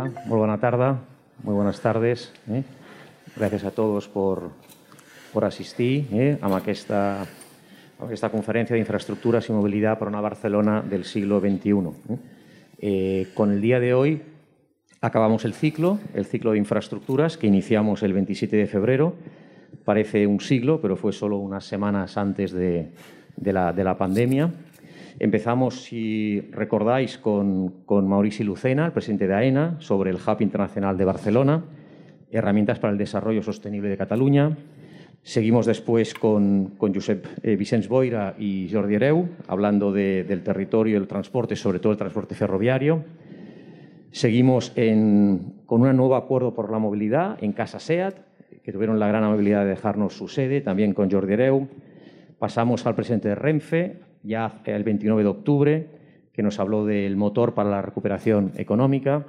Hola, muy buena tarde, muy buenas tardes. Eh? Gràcies a todos por, por assistir eh, a, aquesta, a aquesta conferència d'infraestructuras y movilidad para una Barcelona del siglo XXI. Eh, con el día de hoy acabamos el ciclo, el ciclo de infraestructuras que iniciamos el 27 de febrero. Parece un siglo, pero fue solo unas semanas antes de, de, la, de la pandemia. Empezamos, si recordáis, con, con Lucena, el presidente de AENA, sobre el Hub Internacional de Barcelona, herramientas para el desarrollo sostenible de Cataluña. Seguimos después con, Josep eh, Vicens Boira y Jordi Hereu, hablando de, del territorio y el transporte, sobre todo el transporte ferroviario. Seguimos en, con un nuevo acuerdo por la movilidad en Casa SEAT, que tuvieron la gran amabilidad de dejarnos su sede, también con Jordi Hereu. Pasamos al presidente de Renfe, ya el 29 de octubre, que nos habló del motor para la recuperación económica.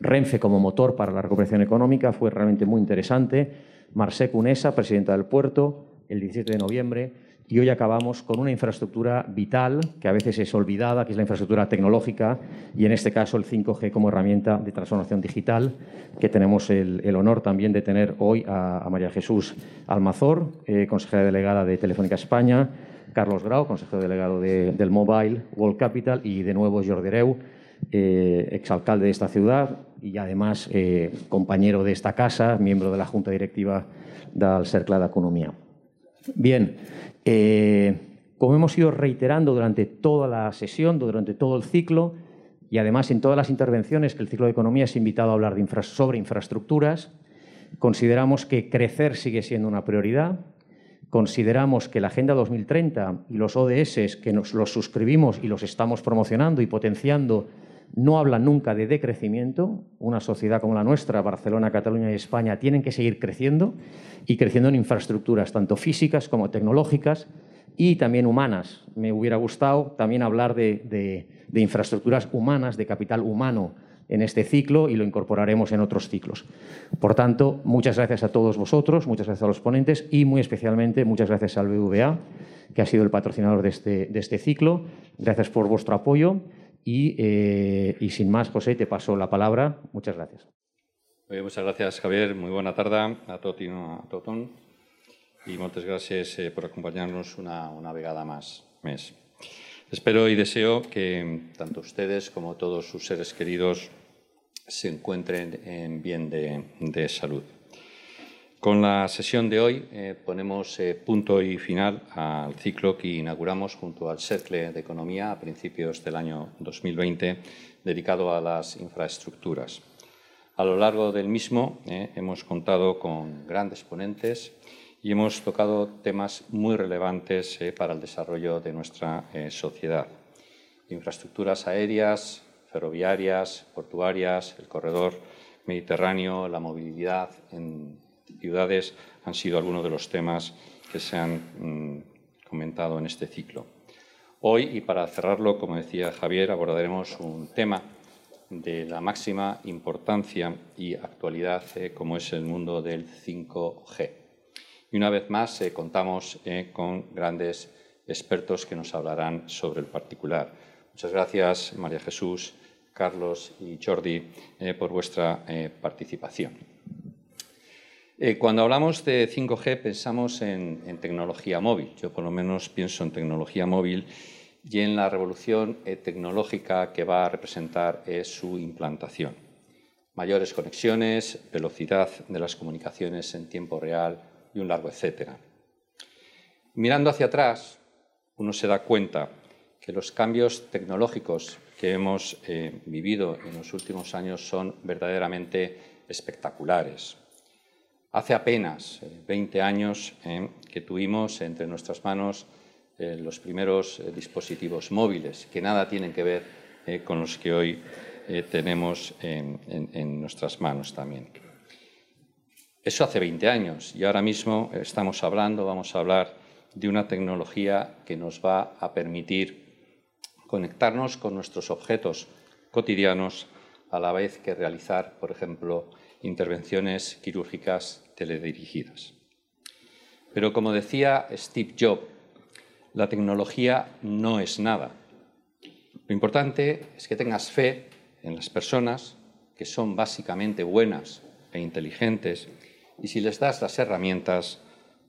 Renfe como motor para la recuperación económica fue realmente muy interesante. Marcé Cunesa, presidenta del puerto, el 17 de noviembre. Y hoy acabamos con una infraestructura vital, que a veces es olvidada, que es la infraestructura tecnológica, y en este caso el 5G como herramienta de transformación digital, que tenemos el, honor también de tener hoy a, a María Jesús Almazor, eh, consejera delegada de Telefónica España, Carlos Grau, consejero delegado de, del Mobile World Capital, y de nuevo Jordi Hereu, eh, exalcalde de esta ciudad y además eh, compañero de esta casa, miembro de la Junta Directiva del Cercle d'Economia. Bien, eh, como hemos ido reiterando durante toda la sesión, durante todo el ciclo, y además en todas las intervenciones que el ciclo de economía es invitado a hablar sobre infraestructuras, consideramos que crecer sigue siendo una prioridad, consideramos que la Agenda 2030 y los ODS que nos los suscribimos y los estamos promocionando y potenciando no hablan nunca de decrecimiento. Una sociedad como la nuestra, Barcelona, Cataluña y España, tienen que seguir creciendo y creciendo en infraestructuras, tanto físicas como tecnológicas y también humanas. Me hubiera gustado también hablar de, de, de infraestructuras humanas, de capital humano en este ciclo y lo incorporaremos en otros ciclos. Por tanto, muchas gracias a todos vosotros, muchas gracias a los ponentes y muy especialmente muchas gracias al BVA, que ha sido el patrocinador de este, de este ciclo. Gracias por vuestro apoyo. Y, eh, y, sin más, José, te paso la palabra. Muchas gracias. Bé, muchas gracias, Javier. Muy bona tarda a tot i no a tothom. Y moltes gràcies eh, por acompañarnos una, una vegada más. Més. Espero y deseo que tanto ustedes como todos sus seres queridos se encuentren en bien de, de salud. Con la sesión de hoy eh, ponemos eh, punto y final al ciclo que inauguramos junto al Cercle de Economía a principios del año 2020, dedicado a las infraestructuras. A lo largo del mismo eh, hemos contado con grandes ponentes y hemos tocado temas muy relevantes eh, para el desarrollo de nuestra eh, sociedad. Infraestructuras aéreas, ferroviarias, portuarias, el corredor mediterráneo, la movilidad en ciudades han sido algunos de los temas que se han mmm, comentado en este ciclo. Hoy, y para cerrarlo, como decía Javier, abordaremos un tema de la máxima importancia y actualidad, eh, como es el mundo del 5G. Y una vez más eh, contamos eh, con grandes expertos que nos hablarán sobre el particular. Muchas gracias, María Jesús, Carlos y Jordi, eh, por vuestra participación. Cuando hablamos de 5G pensamos en, tecnología móvil. Yo por lo menos pienso en tecnología móvil y en la revolución tecnológica que va a representar su implantación. Mayores conexiones, velocidad de las comunicaciones en tiempo real y un largo etcétera. Mirando hacia atrás, uno se da cuenta que los cambios tecnológicos que hemos eh, vivido en los últimos años son verdaderamente espectaculares. Hace apenas 20 eh, años eh, que tuvimos entre nuestras manos los primeros dispositivos móviles, que nada tienen que ver con los que hoy tenemos en, en, en, nuestras manos también. Eso hace 20 años y ahora mismo estamos hablando, vamos a hablar de una tecnología que nos va a permitir conectarnos con nuestros objetos cotidianos a la vez que realizar, por ejemplo, intervenciones quirúrgicas teledirigidas. Pero como decía Steve Jobs, la tecnología no es nada. Lo importante es que tengas fe en las personas, que son básicamente buenas e inteligentes, y si les das las herramientas,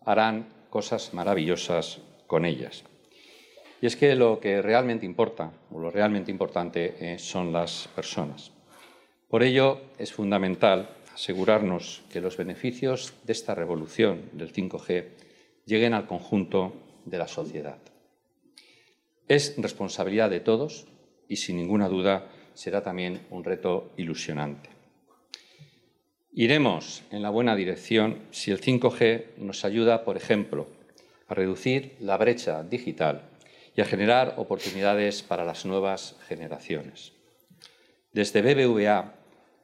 harán cosas maravillosas con ellas. Y es que lo que realmente importa, o lo realmente importante, eh, son las personas. Por ello, es fundamental asegurarnos que los beneficios de esta revolución del 5G lleguen al conjunto de la sociedad. Es responsabilidad de todos y, sin ninguna duda, será también un reto ilusionante. Iremos en la buena dirección si el 5G nos ayuda, por ejemplo, a reducir la brecha digital y a generar oportunidades para las nuevas generaciones. Desde BBVA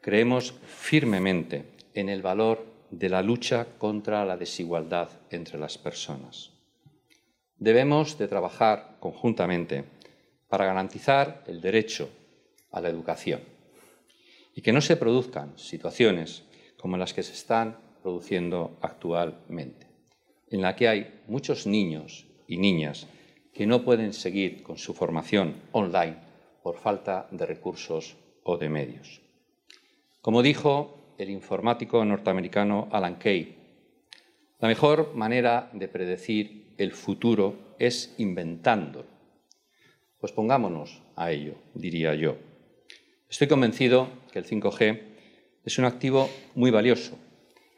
creemos firmemente en el valor de la lucha contra la desigualdad entre las personas. Debemos de trabajar conjuntamente para garantizar el derecho a la educación y que no se produzcan situaciones como las que se están produciendo actualmente, en la que hay muchos niños y niñas que no pueden seguir con su formación online por falta de recursos o de medios. Como dijo el informático norteamericano Alan Kay, la mejor manera de predecir el futuro es inventándolo. Pues pongámonos a ello, diría yo. Estoy convencido que el 5G es un activo muy valioso,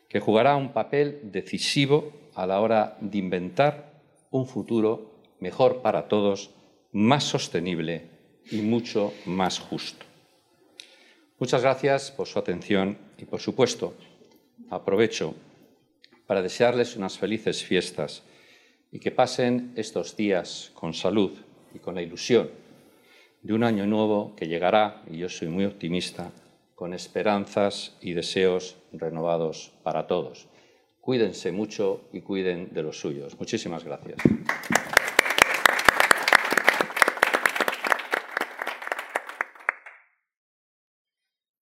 que jugará un papel decisivo a la hora de inventar un futuro mejor para todos, más sostenible y mucho más justo. Muchas gracias por su atención y, por supuesto, aprovecho para desearles unas felices fiestas y que pasen estos días con salud y con la ilusión de un año nuevo que llegará, y yo soy muy optimista, con esperanzas y deseos renovados para todos. Cuídense mucho y cuiden de los suyos. Muchísimas gracias.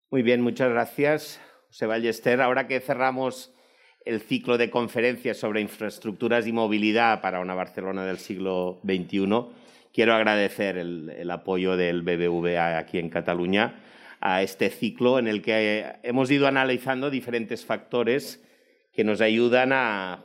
Muy bien, muchas gracias, José Ballester. Ahora que cerramos el ciclo de conferencias sobre infraestructuras y movilidad para una Barcelona del siglo XXI, quiero agradecer el, apoyo del BBVA aquí en Cataluña a este ciclo en el que hemos ido analizando diferentes factores que nos ayudan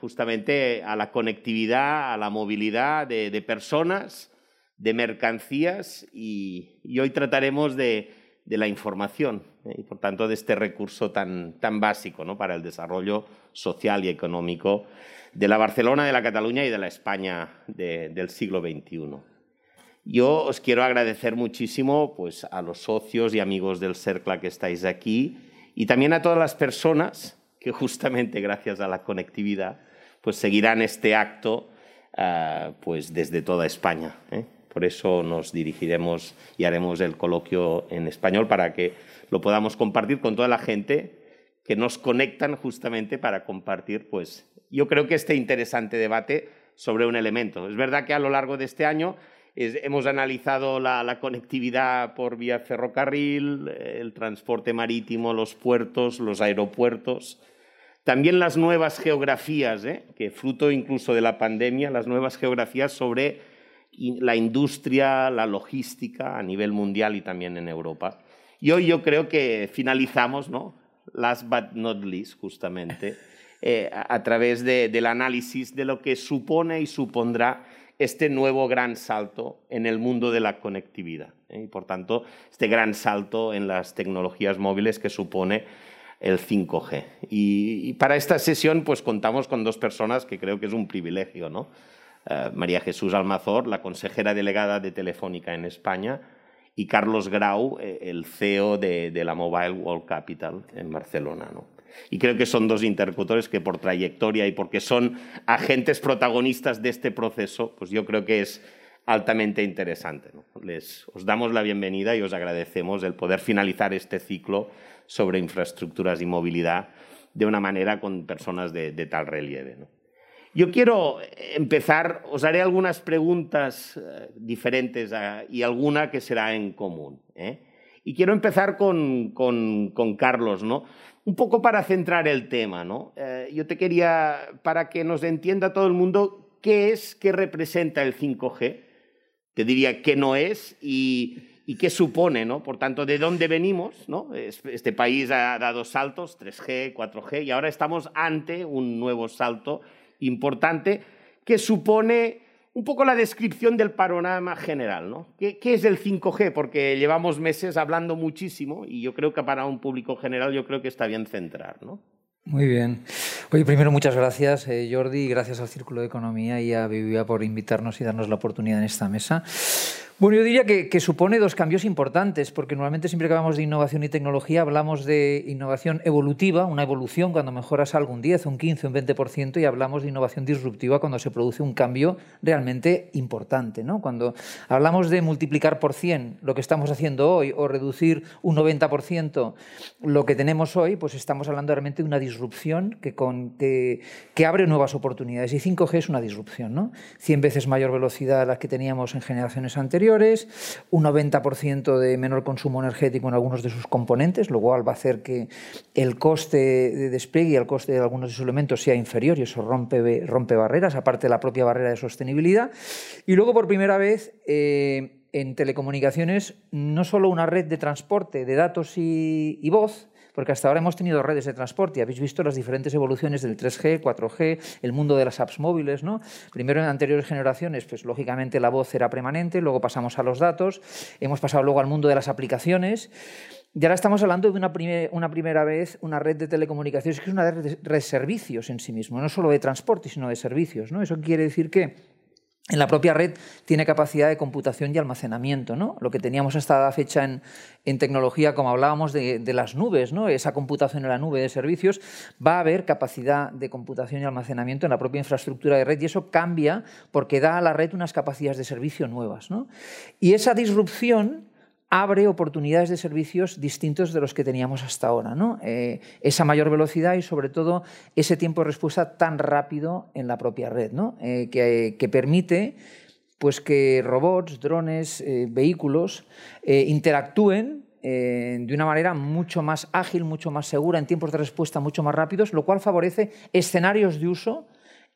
justamente a la conectividad, a la movilidad de, personas, de mercancías y hoy trataremos de de la información ¿eh? y, por tanto, de este recurso tan, tan básico ¿no? para el desarrollo social y económico de la Barcelona, de la Cataluña y de la España del siglo XXI. Yo os quiero agradecer muchísimo pues, a los socios y amigos del CERCLA que estáis aquí y también a todas las personas que justamente gracias a la conectividad pues, seguirán este acto uh, pues, desde toda España. ¿eh? Por eso nos dirigiremos y haremos el coloquio en español para que lo podamos compartir con toda la gente que nos conectan justamente para compartir, pues yo creo que este interesante debate sobre un elemento. Es verdad que a lo largo de este año hemos analizado la, conectividad por vía ferrocarril, el transporte marítimo, los puertos, los aeropuertos, también las nuevas geografías, ¿eh? que fruto incluso de la pandemia, las nuevas geografías sobre la industria, la logística a nivel mundial y también en Europa. Y hoy yo creo que finalizamos, ¿no? last but not least, justamente, eh, a, través del análisis de lo que supone y supondrá este nuevo gran salto en el mundo de la conectividad. ¿eh? Y por tanto, este gran salto en las tecnologías móviles que supone el 5G. Y, para esta sesión, pues contamos con dos personas que creo que es un privilegio, ¿no? Eh, María Jesús Almazor, la consejera delegada de Telefónica en España, y Carlos Grau, eh, el CEO de, la Mobile World Capital en Barcelona. Y creo que son dos interlocutores que por trayectoria y porque son agentes protagonistas de este proceso, pues yo creo que es altamente interesante. Les, os damos la bienvenida y os agradecemos el poder finalizar este ciclo sobre infraestructuras y movilidad de una manera con personas de, de tal relieve. ¿no? Yo quiero empezar, os haré algunas preguntas eh, diferentes eh, y alguna que será en común. ¿eh? Y quiero empezar con, Carlos, ¿no? Un poco para centrar el tema, ¿no? yo te quería, para que nos entienda todo el mundo, ¿qué es, qué representa el 5G? Te diría qué no es y, y qué supone, ¿no? Por tanto, de dónde venimos, ¿no? Este país ha dado saltos, 3G, 4G, y ahora estamos ante un nuevo salto importante que supone un poco la descripción del panorama general, ¿no? ¿Qué, ¿Qué, es el 5G? Porque llevamos meses hablando muchísimo y yo creo que para un público general yo creo que está bien centrar, ¿no? Muy bien. Oye, primero muchas gracias, eh, Jordi, gracias al Círculo de Economía y a Vivia por invitarnos y darnos la oportunidad en esta mesa. Bueno, yo diría que, supone dos cambios importantes, porque normalmente siempre que hablamos de innovación y tecnología hablamos de innovación evolutiva, una evolución cuando mejoras algo un 10, un 15, un 20%, y hablamos de innovación disruptiva cuando se produce un cambio realmente importante. ¿no? Cuando hablamos de multiplicar por 100 lo que estamos haciendo hoy o reducir un 90% lo que tenemos hoy, pues estamos hablando realmente de una disrupción que, con, que, que abre nuevas oportunidades. Y 5G es una disrupción, ¿no? 100 veces mayor velocidad a la que teníamos en generaciones anteriores un 90% de menor consumo energético en algunos de sus componentes, lo cual va a hacer que el coste de despliegue y el coste de algunos de sus elementos sea inferior y eso rompe, rompe barreras, aparte de la propia barrera de sostenibilidad. Y luego, por primera vez, eh, en telecomunicaciones, no solo una red de transporte de datos y, y voz, porque hasta ahora hemos tenido redes de transporte habéis visto las diferentes evoluciones del 3G, 4G, el mundo de las apps móviles. ¿no? Primero en anteriores generaciones, pues lógicamente la voz era permanente, luego pasamos a los datos, hemos pasado luego al mundo de las aplicaciones. Y ahora estamos hablando de una, primera vez una red de telecomunicaciones que es una red de servicios en sí mismo, no solo de transporte, sino de servicios. ¿no? Eso quiere decir que en la propia red tiene capacidad de computación y almacenamiento. ¿no? Lo que teníamos hasta la fecha en, tecnología, como hablábamos de, de, las nubes, ¿no? esa computación en la nube de servicios, va a haber capacidad de computación y almacenamiento en la propia infraestructura de red y eso cambia porque da a la red unas capacidades de servicio nuevas. ¿no? Y esa disrupción abre oportunidades de servicios distintos de los que teníamos hasta ahora. ¿no? Eh, esa mayor velocidad y sobre todo ese tiempo de respuesta tan rápido en la propia red, ¿no? eh, que, permite pues, que robots, drones, eh, vehículos eh, interactúen de una manera mucho más ágil, mucho más segura, en tiempos de respuesta mucho más rápidos, lo cual favorece escenarios de uso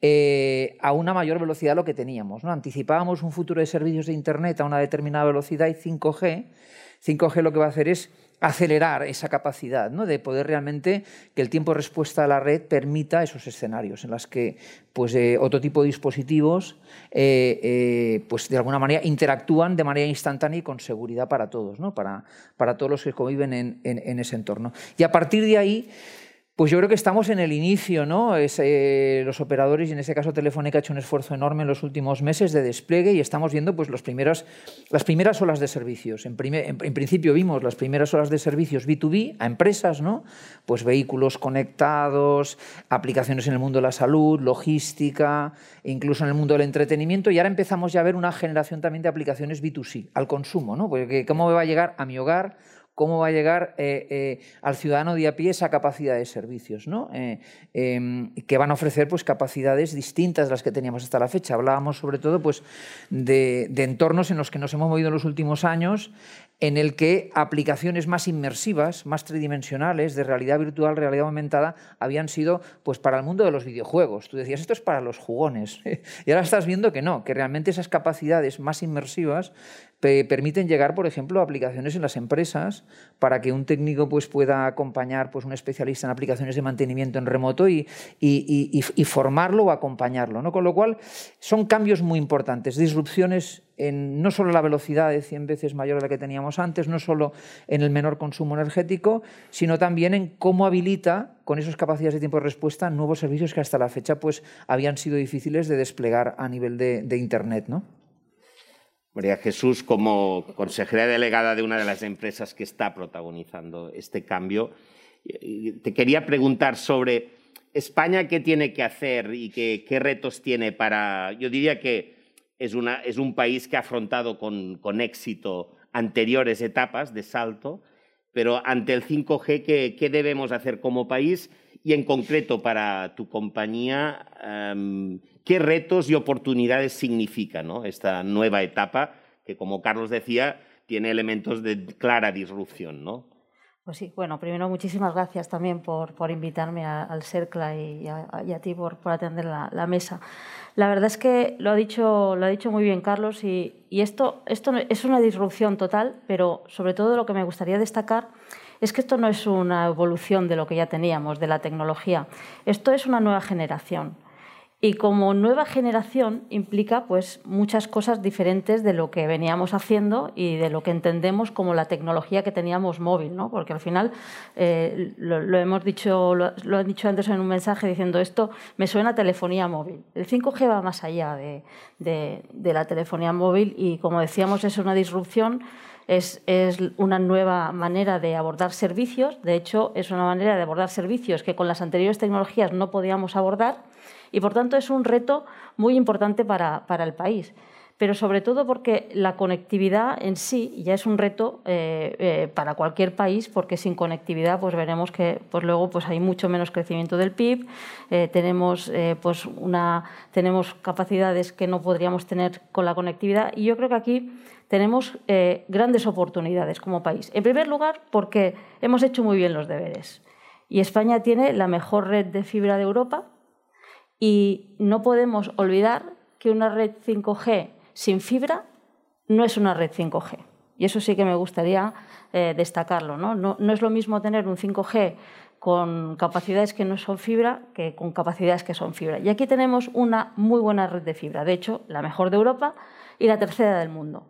eh, a una mayor velocidad lo que teníamos. ¿no? Anticipábamos un futuro de servicios de Internet a una determinada velocidad y 5G. 5G lo que va a hacer es acelerar esa capacidad ¿no? de poder realmente que el tiempo de respuesta a la red permita esos escenarios en los que pues, eh, otro tipo de dispositivos eh, pues, de alguna manera interactúan de manera instantánea y con seguridad para todos, ¿no? para, para todos los que conviven en, en, en ese entorno. Y a partir de ahí pues yo creo que estamos en el inicio, ¿no? Eh, los operadores, y en este caso Telefónica, ha hecho un esfuerzo enorme en los últimos meses de despliegue y estamos viendo pues, las primeras olas de servicios. En, en, principio vimos las primeras olas de servicios B2B a empresas, ¿no? Pues vehículos conectados, aplicaciones en el mundo de la salud, logística, incluso en el mundo del entretenimiento, y ahora empezamos ya a ver una generación también de aplicaciones B2C, al consumo, ¿no? Porque cómo me va a llegar a mi hogar cómo va a llegar eh, eh, al ciudadano de a pie esa capacidad de servicios, ¿no? Eh, em, que van a ofrecer pues, capacidades distintas de las que teníamos hasta la fecha. Hablábamos sobre todo pues, de, de entornos en los que nos hemos movido en los últimos años, en el que aplicaciones más inmersivas, más tridimensionales, de realidad virtual, realidad aumentada, habían sido pues, para el mundo de los videojuegos. Tú decías, esto es para los jugones. y ahora estás viendo que no, que realmente esas capacidades más inmersivas permiten llegar, por ejemplo, a aplicaciones en las empresas para que un técnico pues, pueda acompañar pues, un especialista en aplicaciones de mantenimiento en remoto y, y, y, formarlo o acompañarlo. ¿no? Con lo cual, son cambios muy importantes, disrupciones en no solo la velocidad de 100 veces mayor a la que teníamos antes, no solo en el menor consumo energético, sino también en cómo habilita con esas capacidades de tiempo de respuesta nuevos servicios que hasta la fecha pues, habían sido difíciles de desplegar a nivel de, de Internet. ¿no? María Jesús, como consejera delegada de una de las empresas que está protagonizando este cambio, te quería preguntar sobre España qué tiene que hacer y qué, retos tiene para... Yo diría que es, un país que ha afrontado con, con, éxito anteriores etapas de salto, pero ante el 5G, ¿qué, qué debemos hacer como país? Y en concreto para tu compañía, um, qué retos y oportunidades significa ¿no? esta nueva etapa que, como Carlos decía, tiene elementos de clara disrupción. ¿no? Pues sí, bueno, primero muchísimas gracias también por, por invitarme al CERCLA y a, ti por, por atender la, mesa. La verdad es que lo ha dicho, lo ha dicho muy bien Carlos y, y esto, esto es una disrupción total, pero sobre todo lo que me gustaría destacar es que esto no es una evolución de lo que ya teníamos, de la tecnología. Esto es una nueva generación. Y como nueva generación implica pues, muchas cosas diferentes de lo que veníamos haciendo y de lo que entendemos como la tecnología que teníamos móvil, ¿no? porque al final eh, lo, hemos dicho, lo, han dicho antes en un mensaje diciendo esto me suena a telefonía móvil. El 5G va más allá de, la telefonía móvil y como decíamos es una disrupción. Es, una nueva manera de abordar servicios. De hecho, es una manera de abordar servicios que con las anteriores tecnologías no podíamos abordar y, por tanto, es un reto muy importante para, el país pero sobre todo porque la conectividad en sí ya es un reto eh, eh, para cualquier país, porque sin conectividad pues veremos que pues luego pues hay mucho menos crecimiento del PIB, eh, tenemos, pues una, tenemos capacidades que no podríamos tener con la conectividad y yo creo que aquí tenemos grandes oportunidades como país. En primer lugar, porque hemos hecho muy bien los deberes y España tiene la mejor red de fibra de Europa, y no podemos olvidar que una red 5G sin fibra no es una red 5G. Y eso sí que me gustaría eh, destacarlo. ¿no? ¿no? Es lo mismo tener un 5G con capacidades que no son fibra que con capacidades que son fibra. Y aquí tenemos una muy buena red de fibra, de hecho, la mejor de Europa y la tercera del mundo.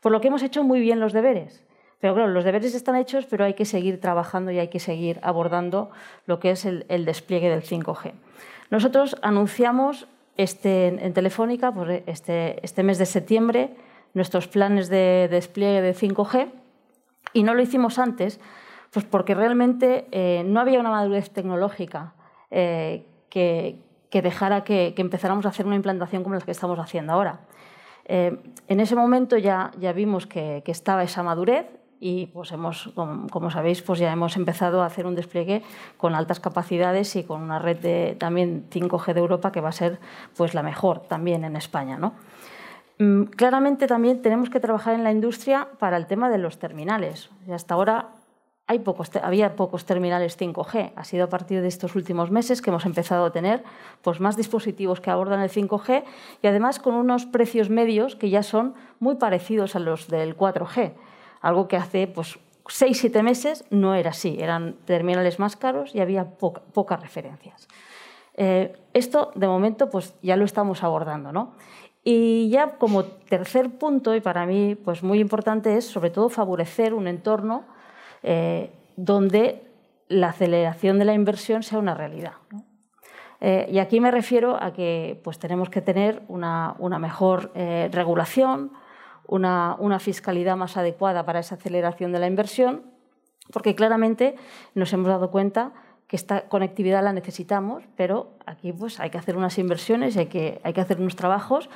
Por lo que hemos hecho muy bien los deberes. Pero claro, los deberes están hechos, pero hay que seguir trabajando y hay que seguir abordando lo que es el despliegue del 5G. Nosotros anunciamos este, en Telefónica pues, este, este, mes de septiembre nuestros planes de despliegue de 5G y no lo hicimos antes pues porque realmente eh, no había una madurez tecnológica eh, que, dejara que, empezáramos a hacer una implantación como la que estamos haciendo ahora. Eh, en ese momento ya, ya vimos que, que estaba esa madurez y pues hemos, como, sabéis, pues ya hemos empezado a hacer un despliegue con altas capacidades y con una red de también 5G de Europa que va a ser pues la mejor también en España, ¿no? Mm, claramente también tenemos que trabajar en la industria para el tema de los terminales. Hasta ahora hay pocos, había pocos terminales 5G. Ha sido a partir de estos últimos meses que hemos empezado a tener pues, más dispositivos que abordan el 5G y además con unos precios medios que ya son muy parecidos a los del 4G algo que hace pues, seis, siete meses no era así, eran terminales más caros y había pocas referencias. Eh, esto, de momento, pues ya lo estamos abordando. ¿no? Y ya como tercer punto, y para mí pues muy importante, es sobre todo favorecer un entorno eh, donde la aceleración de la inversión sea una realidad. Eh, y aquí me refiero a que pues, tenemos que tener una, una mejor regulación, una, fiscalidad más adecuada para esa aceleración de la inversión, porque claramente nos hemos dado cuenta que esta conectividad la necesitamos, pero aquí pues, hay que hacer unas inversiones y hay que, hay que hacer unos trabajos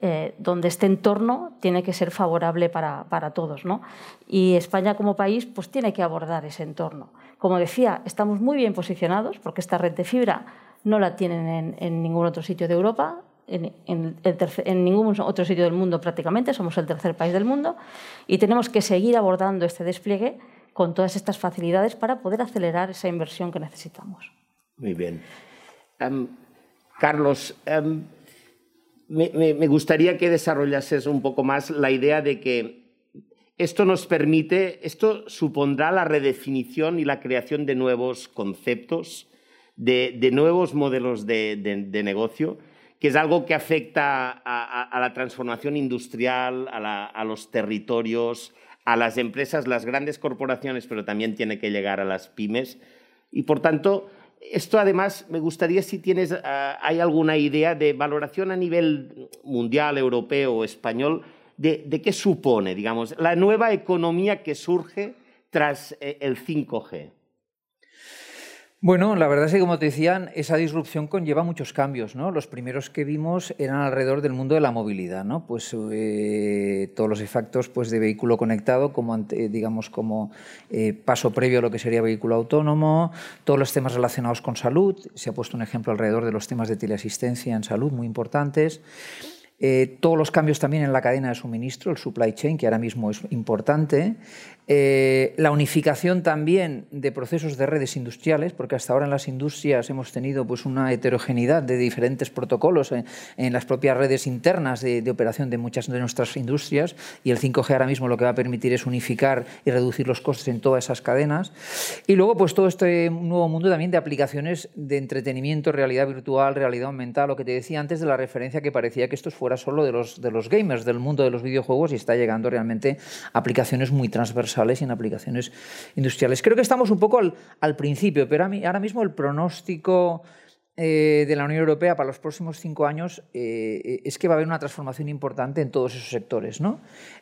eh, donde este entorno tiene que ser favorable para, todos. ¿no? Y España como país pues, tiene que abordar ese entorno. Como decía, estamos muy bien posicionados porque esta red de fibra no la tienen en ningún otro sitio de Europa en, ningún otro sitio del mundo prácticamente, somos el tercer país del mundo y tenemos que seguir abordando este despliegue con todas estas facilidades para poder acelerar esa inversión que necesitamos. Muy bien. Em, Carlos, em, me, gustaría que desarrollases un poco más la idea de que esto nos permite, esto supondrá la redefinición y la creación de nuevos conceptos, de, nuevos modelos de negocio que es algo que afecta a, la transformación industrial, a, los territorios, a las empresas, las grandes corporaciones, pero también tiene que llegar a las pymes. Y por tanto, esto además me gustaría si tienes, ah, hay alguna idea de valoración a nivel mundial, europeo o español, de, qué supone, digamos, la nueva economía que surge tras eh, el 5G. Bueno, la verdad es que, como te decían, esa disrupción conlleva muchos cambios. ¿no? Los primeros que vimos eran alrededor del mundo de la movilidad, ¿no? pues eh, todos los efectos pues, de vehículo conectado, como, digamos, como eh, paso previo a lo que sería vehículo autónomo, todos los temas relacionados con salud. Se ha puesto un ejemplo alrededor de los temas de teleasistencia en salud muy importantes. eh, todos los cambios también en la cadena de suministro, el supply chain, que ahora mismo es importante, eh, la unificación también de procesos de redes industriales, porque hasta ahora en las industrias hemos tenido pues, una heterogeneidad de diferentes protocolos en, las propias redes internas de, operación de muchas de nuestras industrias, y el 5G ahora mismo lo que va a permitir es unificar y reducir los costes en todas esas cadenas. Y luego, pues todo este nuevo mundo también de aplicaciones de entretenimiento, realidad virtual, realidad aumentada, lo que te decía antes de la referencia que parecía que esto fuera solo de los, de los gamers, del mundo de los videojuegos, y está llegando realmente aplicaciones muy transversales y en aplicaciones industriales. Creo que estamos un poco al, principio, pero ahora mismo el pronóstico eh, de la Unión Europea para los próximos cinco años eh, es que va a haber una transformación importante en todos esos sectores.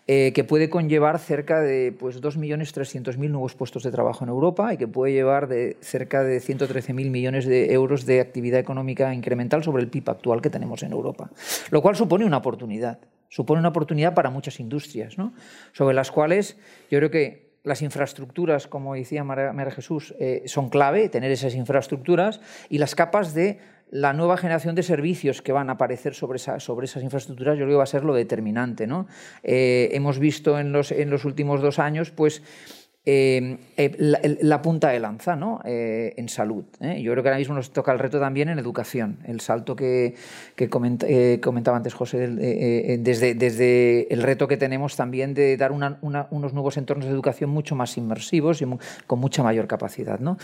Eh, que puede conllevar cerca de pues, 2.300.000 nuevos puestos de trabajo en Europa y que puede llevar de cerca de 113.000 millones de euros de actividad económica incremental sobre el PIB actual que tenemos en Europa, lo cual supone una oportunidad supone una oportunidad para muchas industrias, ¿no? sobre las cuales yo creo que las infraestructuras, como decía María Jesús, eh, son clave, tener esas infraestructuras y las capas de la nueva generación de servicios que van a aparecer sobre, sobre esas infraestructuras, yo creo que va a ser lo determinante. ¿no? Eh, hemos visto en los, en los últimos dos años, pues, eh, eh, la, punta de lanza ¿no? Eh, en salud. Yo creo que ahora mismo nos toca el reto también en educación, el salto que, comentaba antes José, desde, el reto que tenemos también de dar unos nuevos entornos de educación mucho más inmersivos y con mucha mayor capacidad. ¿no?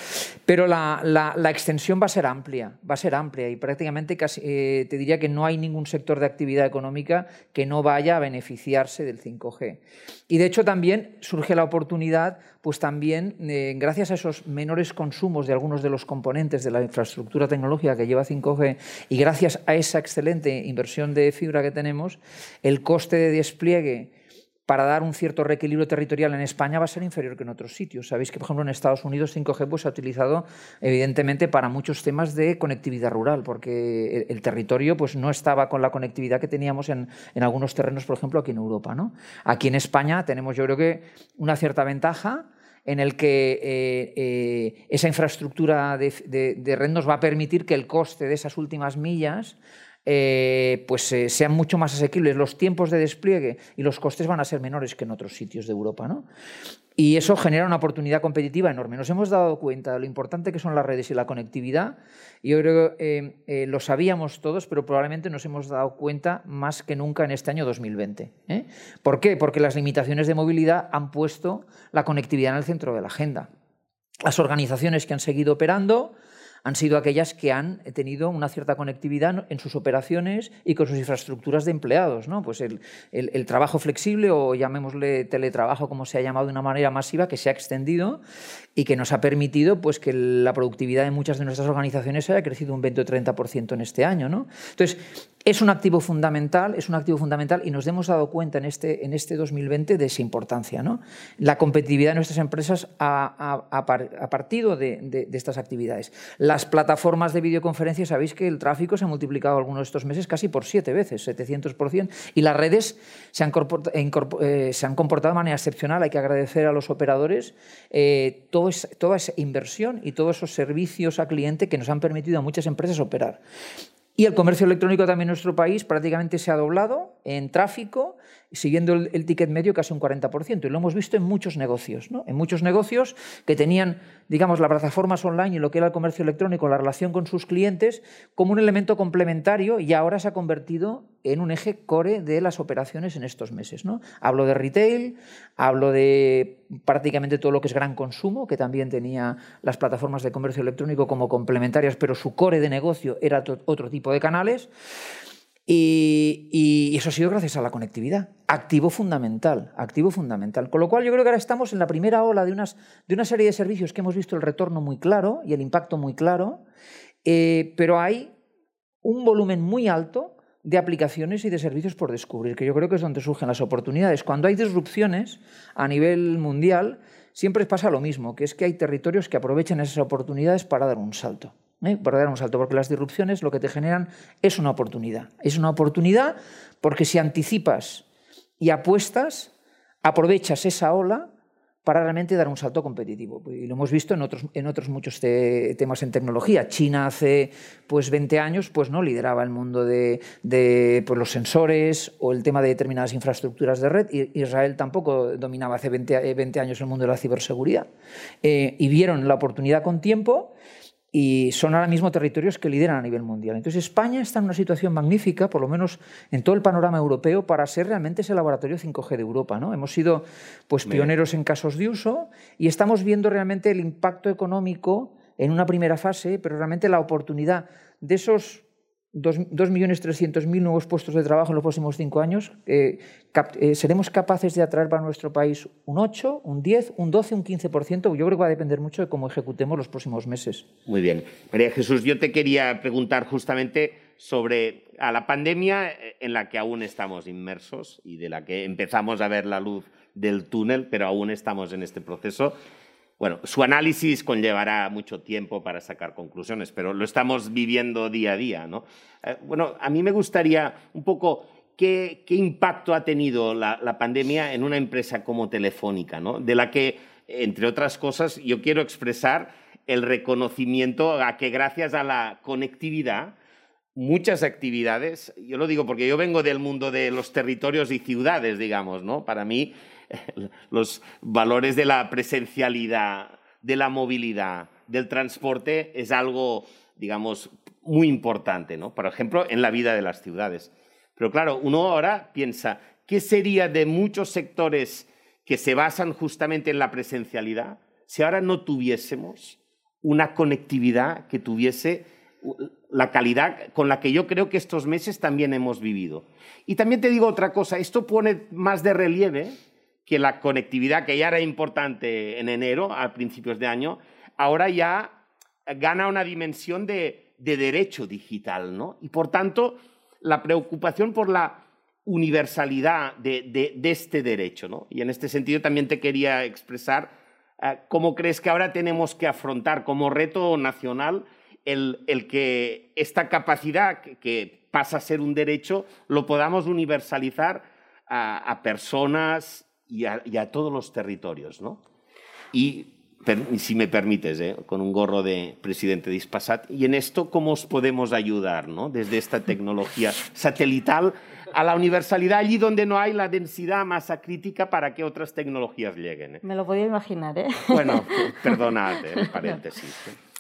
Pero la, extensión va a ser amplia, va a ser amplia y prácticamente te diría que no hay ningún sector de actividad económica que no vaya a beneficiarse del 5G. Y de hecho también surge la oportunidad pues también eh, gracias a esos menores consumos de algunos de los componentes de la infraestructura tecnológica que lleva 5G y gracias a esa excelente inversión de fibra que tenemos, el coste de despliegue para dar un cierto reequilibrio territorial en España va a ser inferior que en otros sitios. Sabéis que, por ejemplo, en Estados Unidos 5G pues, se ha utilizado evidentemente para muchos temas de conectividad rural, porque el, territorio pues, no estaba con la conectividad que teníamos en, en, algunos terrenos, por ejemplo, aquí en Europa. ¿no? Aquí en España tenemos, yo creo que, una cierta ventaja en el que eh, eh, esa infraestructura de, de, red nos va a permitir que el coste de esas últimas millas eh, pues sean mucho más asequibles. Los tiempos de despliegue y los costes van a ser menores que en otros sitios de Europa. ¿no? Y eso genera una oportunidad competitiva enorme. Nos hemos dado cuenta de lo importante que son las redes y la conectividad. Yo creo que eh, eh, lo sabíamos todos, pero probablemente nos hemos dado cuenta más que nunca en este año 2020. ¿eh? ¿Por qué? Porque las limitaciones de movilidad han puesto la conectividad en el centro de la agenda. Las organizaciones que han seguido operando han sido aquellas que han tenido una cierta conectividad en sus operaciones y con sus infraestructuras de empleados. ¿no? Pues el, trabajo flexible o llamémosle teletrabajo como se ha llamado de una manera masiva que se ha extendido y que nos ha permitido pues, que la productividad de muchas de nuestras organizaciones haya crecido un 20 o 30% en este año. ¿no? Entonces, es un activo fundamental, es un activo fundamental y nos hemos dado cuenta en este, en este 2020 de esa importancia. ¿no? La competitividad de nuestras empresas ha, partido de, estas actividades. Las plataformas de videoconferencia, sabéis que el tráfico se ha multiplicado algunos de estos meses casi por siete veces, 700%, y las redes se han, eh, se han comportado de manera excepcional. Hay que agradecer a los operadores eh, todo toda esa inversión y todos esos servicios a cliente que nos han permitido a muchas empresas operar. Y el comercio electrónico también en nuestro país prácticamente se ha doblado en tráfico, siguiendo el, ticket medio casi un 40%. Y lo hemos visto en muchos negocios, ¿no? en muchos negocios que tenían, digamos, las plataformas online y lo que era el comercio electrónico, la relación con sus clientes, como un elemento complementario y ahora se ha convertido en un eje core de las operaciones en estos meses. ¿no? Hablo de retail, hablo de prácticamente todo lo que es gran consumo, que también tenía las plataformas de comercio electrónico como complementarias, pero su core de negocio era otro tipo de canales. Y, eso ha sido gracias a la conectividad. Activo fundamental, activo fundamental. Con lo cual yo creo que ahora estamos en la primera ola de, unas, de una serie de servicios que hemos visto el retorno muy claro y el impacto muy claro, eh, pero hay un volumen muy alto de aplicaciones y de servicios por descubrir, que yo creo que es donde surgen las oportunidades. Cuando hay disrupciones a nivel mundial, siempre pasa lo mismo, que es que hay territorios que aprovechan esas oportunidades para dar un salto. ¿eh? para dar un salto, porque las disrupciones lo que te generan es una oportunidad. Es una oportunidad porque si anticipas y apuestas, aprovechas esa ola para realmente dar un salto competitivo. Y lo hemos visto en otros, en otros muchos temas en tecnología. China hace pues, 20 años pues, ¿no? lideraba el mundo de, de pues, los sensores o el tema de determinadas infraestructuras de red. Israel tampoco dominaba hace 20, 20 años el mundo de la ciberseguridad. Eh, y vieron la oportunidad con tiempo y son ahora mismo territorios que lideran a nivel mundial. Entonces España está en una situación magnífica, por lo menos en todo el panorama europeo, para ser realmente ese laboratorio 5G de Europa. ¿no? Hemos sido pues, pioneros en casos de uso y estamos viendo realmente el impacto económico en una primera fase, pero realmente la oportunidad de esos 2.300.000 nuevos puestos de trabajo en los próximos cinco años, eh, eh, seremos capaces de atraer para nuestro país un 8, un 10, un 12, un 15%. Yo creo que va a depender mucho de cómo ejecutemos los próximos meses. Muy bien. María Jesús, yo te quería preguntar justamente sobre la pandemia eh, en la que aún estamos inmersos y de la que empezamos a ver la luz del túnel, pero aún estamos en este proceso. Bueno, su análisis conllevará mucho tiempo para sacar conclusiones, pero lo estamos viviendo día a día. ¿no? Eh, bueno, a mí me gustaría un poco qué, impacto ha tenido la, pandemia en una empresa como Telefónica, ¿no? de la que, entre otras cosas, yo quiero expresar el reconocimiento a que gracias a la conectividad, muchas actividades, yo lo digo porque yo vengo del mundo de los territorios y ciudades, digamos, ¿no? Para mí los valores de la presencialidad, de la movilidad, del transporte es algo, digamos, muy importante, ¿no? Por ejemplo, en la vida de las ciudades. Pero claro, uno ahora piensa, ¿qué sería de muchos sectores que se basan justamente en la presencialidad si ahora no tuviésemos una conectividad que tuviese la calidad con la que yo creo que estos meses también hemos vivido? Y también te digo otra cosa, esto pone más de relieve que la conectividad, que ya era importante en enero, a principios de año, ahora ya gana una dimensión de, derecho digital, ¿no? Y por tanto, la preocupación por la universalidad de, este derecho, ¿no? Y en este sentido también te quería expresar eh, cómo crees que ahora tenemos que afrontar como reto nacional el, que esta capacidad que, pasa a ser un derecho lo podamos universalizar a personas y a, todos los territorios. ¿no? Y si me permites, ¿eh? con un gorro de presidente de Ispasat, y en esto, ¿cómo os podemos ayudar ¿no? desde esta tecnología satelital a la universalidad allí donde no hay la densidad masa crítica para que otras tecnologías lleguen? ¿eh? Me lo podía imaginar, ¿eh? Bueno, perdonad, ¿eh? paréntesis.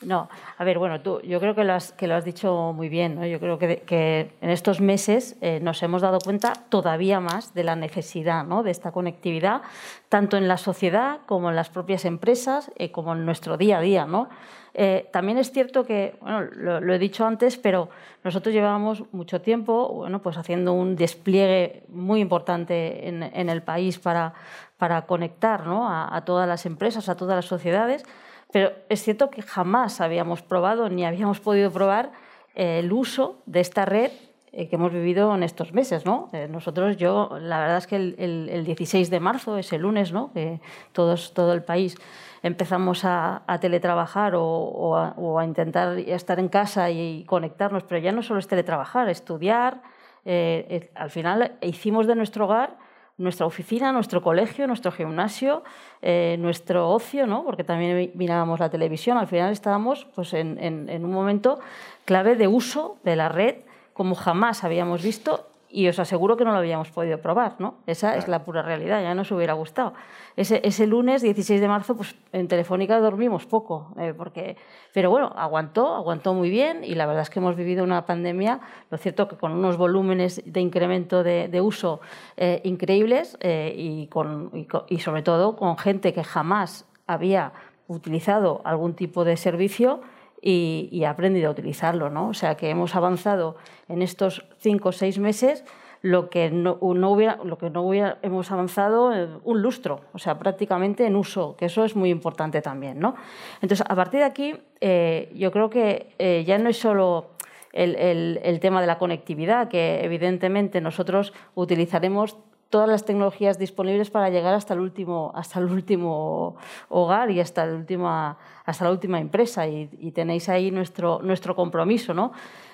No, a ver, bueno, tú, yo creo que lo has, que lo has dicho muy bien. Yo creo que, en estos meses eh, nos hemos dado cuenta todavía más de la necesidad ¿no? de esta conectividad, tanto en la sociedad como en las propias empresas, eh, como en nuestro día a día. ¿no? Eh, también es cierto que, bueno, lo, he dicho antes, pero nosotros llevábamos mucho tiempo bueno, pues haciendo un despliegue muy importante en, el país para, para conectar ¿no? a todas las empresas, a todas las sociedades. Pero es cierto que jamás habíamos probado ni habíamos podido probar eh, el uso de esta red eh, que hemos vivido en estos meses. ¿no? Eh, nosotros, yo, la verdad es que el, 16 de marzo, ese lunes, ¿no? que todos, todo el país empezamos a, teletrabajar o, a, intentar estar en casa y conectarnos, pero ya no solo es teletrabajar, estudiar. al final hicimos de nuestro hogar nuestra oficina, nuestro colegio, nuestro gimnasio, eh, nuestro ocio, ¿no? porque también mirábamos la televisión. Al final estábamos pues, en, en, un momento clave de uso de la red como jamás habíamos visto y os aseguro que no lo habíamos podido probar, ¿no? Esa es la pura realidad, ya nos hubiera gustado. Ese, ese lunes 16 de marzo, pues en Telefónica dormimos poco, eh, porque, pero bueno, aguantó, aguantó muy bien y la verdad es que hemos vivido una pandemia, lo cierto que con unos volúmenes de incremento de, de uso eh, increíbles eh, y, con, y, y sobre todo con gente que jamás había utilizado algún tipo de servicio y, aprendido a utilizarlo. ¿no? O sea que hemos avanzado en estos cinco o seis meses lo que no, hubiera, lo que no hubiera, hemos avanzado un lustro, o sea, prácticamente en uso, que eso es muy importante también. ¿no? Entonces, a partir de aquí, eh, yo creo que eh, ya no es solo el, el, tema de la conectividad, que evidentemente nosotros utilizaremos todas las tecnologías disponibles para llegar hasta el último, hasta el último hogar y hasta, el última, hasta la última empresa. Y, tenéis ahí nuestro, nuestro compromiso. ¿no?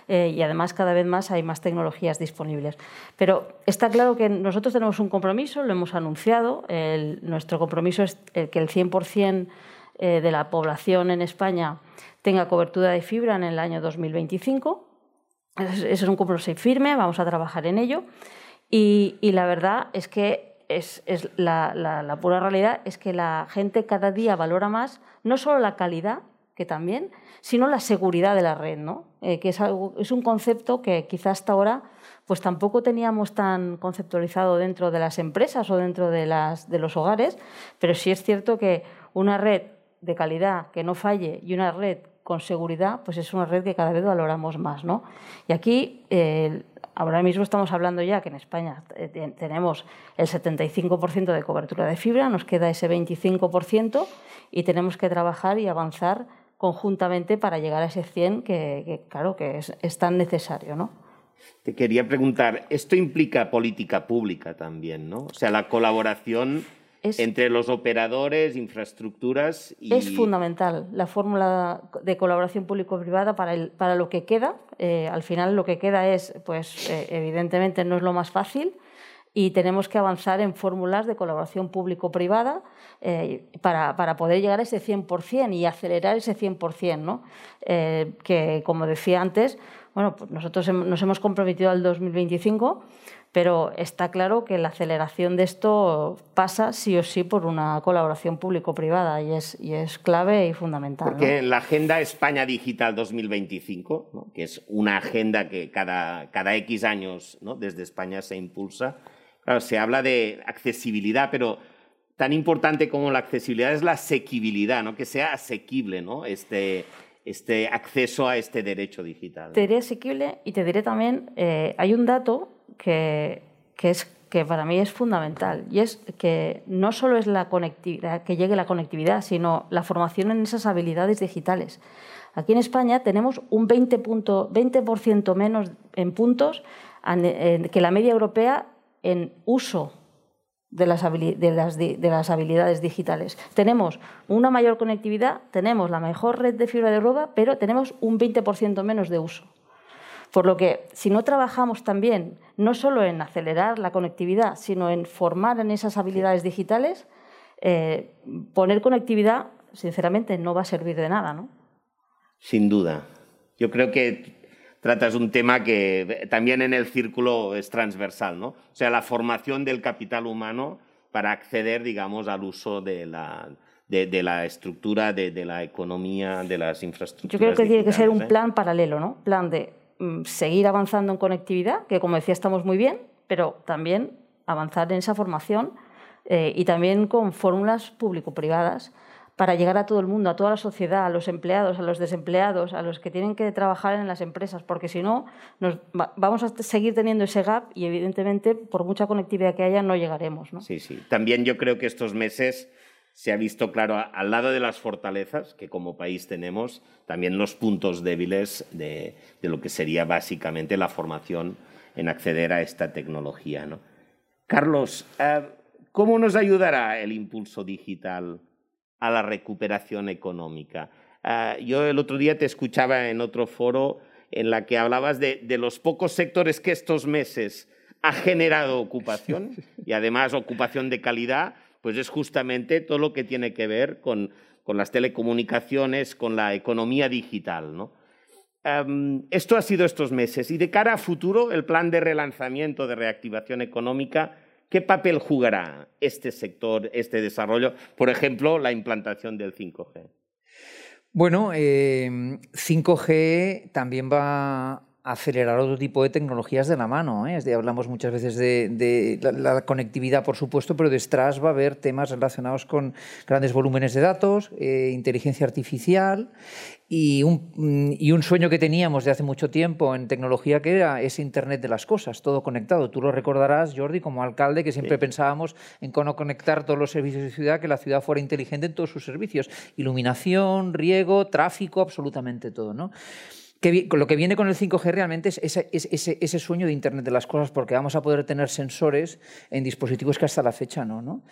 eh, y además cada vez más hay más tecnologías disponibles. Pero está claro que nosotros tenemos un compromiso, lo hemos anunciado, nuestro compromiso es el que el 100% eh, de la población en España tenga cobertura de fibra en el año 2025. Ese es un compromiso firme, vamos a trabajar en ello. Y, la verdad es que es, la, pura realidad es que la gente cada día valora más no solo la calidad, que también, sino la seguridad de la red, ¿no? Eh, que es, algo, es un concepto que quizás hasta ahora pues tampoco teníamos tan conceptualizado dentro de las empresas o dentro de, las, de los hogares, pero sí es cierto que una red de calidad que no falle y una red con seguridad, pues es una red que cada vez valoramos más. ¿no? Y aquí, eh, ahora mismo estamos hablando ya que en España eh, tenemos el 75% de cobertura de fibra, nos queda ese 25% y tenemos que trabajar y avanzar conjuntamente para llegar a ese 100 que, claro, que es, tan necesario. ¿no? Te quería preguntar, esto implica política pública también, ¿no? O sea, la colaboración entre los operadores, infraestructuras y... Es fundamental la fórmula de colaboración público-privada para, para lo que queda. Eh, al final lo que queda es, pues eh, evidentemente no es lo más fácil y tenemos que avanzar en fórmulas de colaboración público-privada eh, para, para, poder llegar a ese 100% y acelerar ese 100%, ¿no? que como decía antes, bueno, pues nosotros nos hemos comprometido al 2025 pero está claro que la aceleración de esto pasa sí o sí por una colaboración público-privada y es, y es clave y fundamental. Porque en la Agenda España Digital 2025, que es una agenda que cada, cada X años ¿no? desde España se impulsa, claro, se habla de accesibilidad, pero tan importante como la accesibilidad es la asequibilidad, ¿no? que sea asequible ¿no? este, este acceso a este derecho digital. Te diré asequible y te diré también, eh, hay un dato que, es, que para mí es fundamental y es que no solo es la conectividad, que llegue la conectividad, sino la formación en esas habilidades digitales. Aquí en España tenemos un 20%, 20 menos en puntos que la media europea en uso de las, de, las, de las, habilidades digitales. Tenemos una mayor conectividad, tenemos la mejor red de fibra de roba, pero tenemos un 20% menos de uso. Por lo que, si no trabajamos también, no solo en acelerar la conectividad, sino en formar en esas habilidades digitales, eh, poner conectividad, sinceramente, no va a servir de nada, ¿no? Sin duda. Yo creo que tratas un tema que también en el círculo es transversal, ¿no? O sea, la formación del capital humano para acceder, digamos, al uso de la, de, la estructura, de, la economía, de las infraestructuras. Yo creo que tiene que ser un ¿eh? plan paralelo, ¿no? Plan de seguir avanzando en conectividad, que como decía estamos muy bien, pero también avanzar en esa formación eh, y también con fórmulas público-privadas para llegar a todo el mundo, a toda la sociedad, a los empleados, a los desempleados, a los que tienen que trabajar en las empresas, porque si no, nos vamos a seguir teniendo ese gap y evidentemente, por mucha conectividad que haya, no llegaremos. ¿no? Sí, sí. También yo creo que estos meses se ha visto claro al lado de las fortalezas que como país tenemos, también los puntos débiles de, lo que sería básicamente la formación en acceder a esta tecnología. ¿no? Carlos, eh, ¿cómo nos ayudará el impulso digital a la recuperación económica? Eh, yo el otro día te escuchaba en otro foro en la que hablabas de, de los pocos sectores que estos meses ha generado ocupación y además ocupación de calidad pues es justamente todo lo que tiene que ver con, las telecomunicaciones, con la economía digital. ¿no? Em, esto ha sido estos meses. Y de cara a futuro, el plan de relanzamiento, de reactivación económica, ¿qué papel jugará este sector, este desarrollo? Por ejemplo, la implantación del 5G. Bueno, 5G em, también va acelerar otro tipo de tecnologías de la mano. ¿eh? hablamos muchas veces de, la, conectividad, por supuesto, pero detrás va a haber temas relacionados con grandes volúmenes de datos, eh, inteligencia artificial y un, mm, y un, sueño que teníamos de hace mucho tiempo en tecnología que era ese Internet de las cosas, todo conectado. Tú lo recordarás, Jordi, como alcalde, que siempre pensábamos en cómo conectar todos los servicios de ciudad, que la ciudad fuera inteligente en todos sus servicios. Iluminación, riego, tráfico, absolutamente todo. ¿no? Lo que viene con el 5G realmente es ese, sueño de Internet de las cosas, porque vamos a poder tener sensores en dispositivos que hasta la fecha no.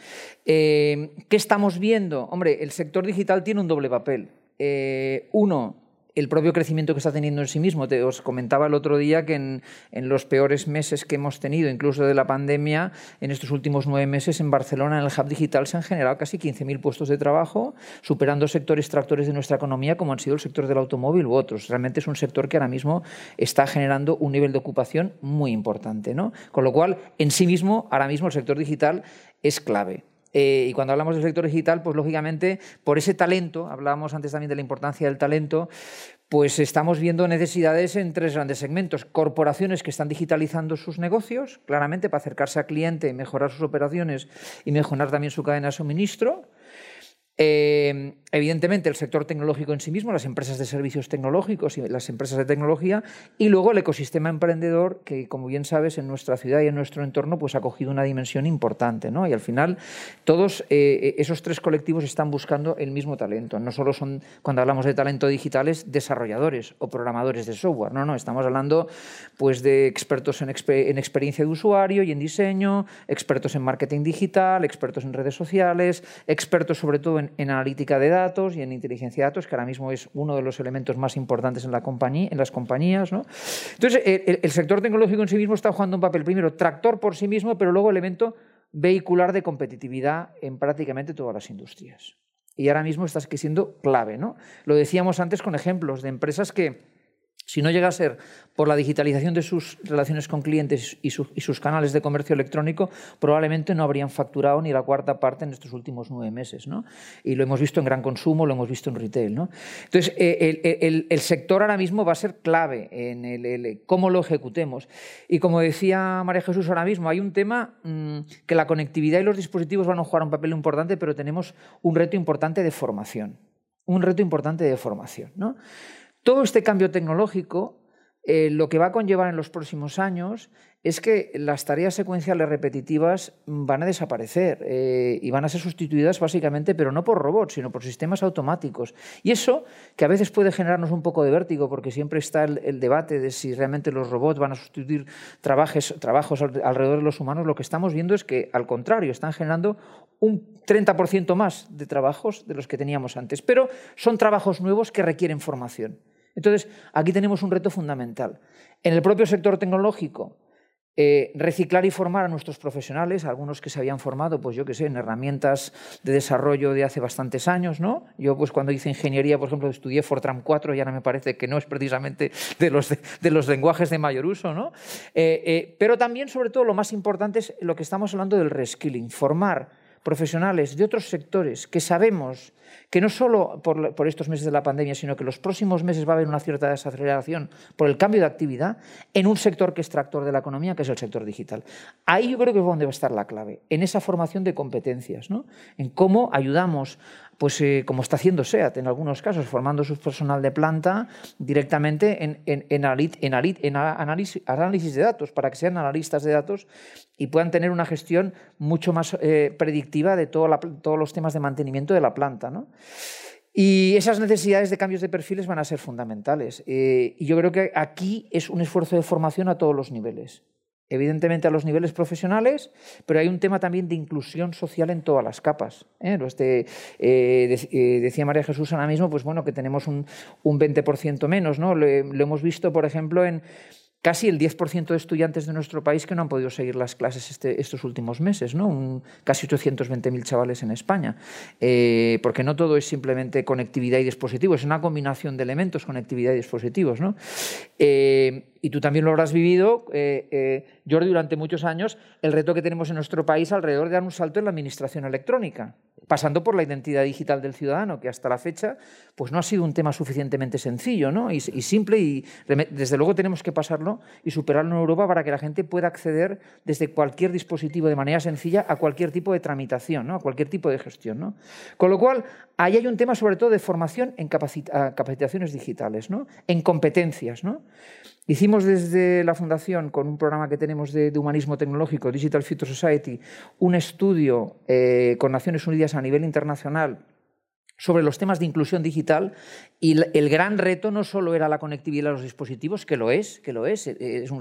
Eh, ¿Qué estamos viendo? Hombre, el sector digital tiene un doble papel. Eh, uno, el propio crecimiento que está teniendo en sí mismo. Te, os comentaba el otro día que en, los peores meses que hemos tenido, incluso de la pandemia, en estos últimos nueve meses en Barcelona, en el Hub Digital, se han generado casi 15.000 puestos de trabajo, superando sectores tractores de nuestra economía, como han sido el sector del automóvil u otros. Realmente es un sector que ahora mismo está generando un nivel de ocupación muy importante. ¿no? Con lo cual, en sí mismo, ahora mismo el sector digital es clave. Eh, y cuando hablamos del sector digital, pues lógicamente, por ese talento, hablábamos antes también de la importancia del talento, pues estamos viendo necesidades en tres grandes segmentos. Corporaciones que están digitalizando sus negocios, claramente para acercarse al cliente, mejorar sus operaciones y mejorar también su cadena de suministro. Eh, evidentemente, el sector tecnológico en sí mismo, las empresas de servicios tecnológicos y las empresas de tecnología, y luego el ecosistema emprendedor, que como bien sabes, en nuestra ciudad y en nuestro entorno, pues ha cogido una dimensión importante. ¿no? Y al final, todos eh, esos tres colectivos están buscando el mismo talento. No solo son, cuando hablamos de talento digitales, desarrolladores o programadores de software. No, no, estamos hablando pues, de expertos en, en experiencia de usuario y en diseño, expertos en marketing digital, expertos en redes sociales, expertos sobre todo en en, analítica de datos y en inteligencia de datos, que ahora mismo es uno de los elementos más importantes en, la compañía, en las compañías. ¿no? Entonces, el, sector tecnológico en sí mismo está jugando un papel, primero, tractor por sí mismo, pero luego elemento vehicular de competitividad en prácticamente todas las industrias. Y ahora mismo está siendo clave. ¿no? Lo decíamos antes con ejemplos de empresas que si no llega a ser por la digitalización de sus relaciones con clientes y, sus canales de comercio electrónico, probablemente no habrían facturado ni la cuarta parte en estos últimos nueve meses. ¿no? Y lo hemos visto en gran consumo, lo hemos visto en retail. ¿no? Entonces, eh, el, sector ahora mismo va a ser clave en el, cómo lo ejecutemos. Y como decía María Jesús ahora mismo, hay un tema mm, que la conectividad y los dispositivos van a jugar un papel importante, pero tenemos un reto importante de formación. Un reto importante de formación. ¿no? Todo este cambio tecnológico eh, lo que va a conllevar en los próximos años es que las tareas secuenciales repetitivas van a desaparecer eh, y van a ser sustituidas básicamente, pero no por robots, sino por sistemas automáticos. Y eso, que a veces puede generarnos un poco de vértigo, porque siempre está el, debate de si realmente los robots van a sustituir trabajos, trabajos alrededor de los humanos, lo que estamos viendo es que, al contrario, están generando un 30% más de trabajos de los que teníamos antes, pero son trabajos nuevos que requieren formación. Entonces, aquí tenemos un reto fundamental. En el propio sector tecnológico, eh, reciclar y formar a nuestros profesionales, algunos que se habían formado, pues yo qué sé, en herramientas de desarrollo de hace bastantes años, ¿no? Yo, pues cuando hice ingeniería, por ejemplo, estudié Fortran 4 y ahora me parece que no es precisamente de los, de, los lenguajes de mayor uso, ¿no? Eh, eh, pero también, sobre todo, lo más importante es lo que estamos hablando del reskilling, formar profesionales de otros sectores que sabemos que no solo por, estos meses de la pandemia, sino que los próximos meses va a haber una cierta desaceleración por el cambio de actividad en un sector que es tractor de la economía, que es el sector digital. Ahí yo creo que es donde va a estar la clave, en esa formación de competencias, ¿no? en cómo ayudamos pues eh, como está haciendo SEAT en algunos casos, formando su personal de planta directamente en, análisis, de datos, para que sean analistas de datos y puedan tener una gestión mucho más eh, predictiva de todos los temas de mantenimiento de la planta. Y esas necesidades de cambios de perfiles van a ser fundamentales. Eh, y yo creo que aquí es un esfuerzo de formación a todos los niveles evidentemente a los niveles profesionales, pero hay un tema también de inclusión social en todas las capas. ¿eh? Este, eh, eh, decía María Jesús ahora mismo, pues bueno, que tenemos un, un 20% menos, ¿no? lo, hemos visto, por ejemplo, en casi el 10% de estudiantes de nuestro país que no han podido seguir las clases este, estos últimos meses, ¿no? Un, casi 820.000 chavales en España, eh, porque no todo es simplemente conectividad y dispositivos, es una combinación de elementos, conectividad y dispositivos. ¿no? Eh, y tú también lo habrás vivido, eh, Jordi, durante muchos años, el reto que tenemos en nuestro país alrededor de dar un salto en la administración electrónica, pasando por la identidad digital del ciudadano, que hasta la fecha pues no ha sido un tema suficientemente sencillo ¿no? y, y simple, y desde luego tenemos que pasarlo y superarlo en Europa para que la gente pueda acceder desde cualquier dispositivo de manera sencilla a cualquier tipo de tramitación, ¿no? a cualquier tipo de gestión. ¿no? Con lo cual, ahí hay un tema sobre todo de formación en capacitaciones digitales, ¿no? en competencias. ¿no? Hicimos desde la Fundación, con un programa que tenemos de, humanismo tecnológico, Digital Future Society, un estudio eh, con Naciones Unidas a nivel internacional sobre los temas de inclusión digital y el gran reto no solo era la conectividad de los dispositivos, que lo es, que lo es, es,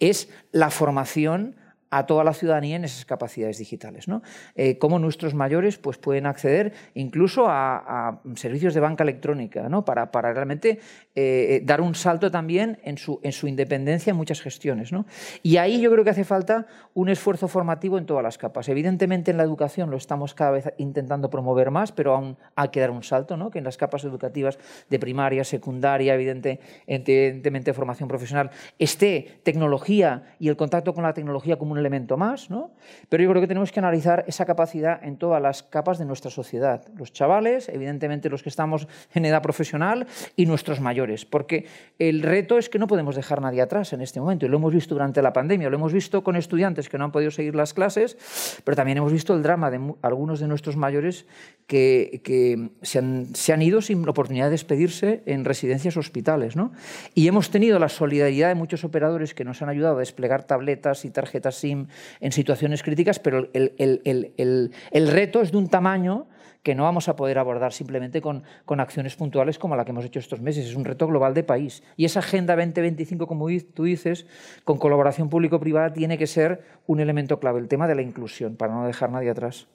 es la formación a toda la ciudadanía en esas capacidades digitales. ¿no? Eh, cómo nuestros mayores pues, pueden acceder incluso a, servicios de banca electrónica ¿no? para, realmente eh, eh, dar un salto también en su, en su independencia en muchas gestiones. ¿no? Y ahí yo creo que hace falta un esfuerzo formativo en todas las capas. Evidentemente en la educación lo estamos cada vez intentando promover más, pero aún hay que dar un salto, ¿no? que en las capas educativas de primaria, secundaria, evidente, evidentemente formación profesional, esté tecnología y el contacto con la tecnología como un elemento más, ¿no? pero yo creo que tenemos que analizar esa capacidad en todas las capas de nuestra sociedad. Los chavales, evidentemente los que estamos en edad profesional y nuestros mayores, porque el reto es que no podemos dejar a nadie atrás en este momento y lo hemos visto durante la pandemia, lo hemos visto con estudiantes que no han podido seguir las clases, pero también hemos visto el drama de algunos de nuestros mayores que, que se, han, se, han, ido sin oportunidad de despedirse en residencias hospitales. ¿no? Y hemos tenido la solidaridad de muchos operadores que nos han ayudado a desplegar tabletas y tarjetas SIM en situaciones críticas, pero el, el, el, el reto es de un tamaño que no vamos a poder abordar simplemente con, con, acciones puntuales como la que hemos hecho estos meses. Es un reto global de país. Y esa Agenda 2025, como tú dices, con colaboración público-privada, tiene que ser un elemento clave, el tema de la inclusión, para no dejar nadie atrás.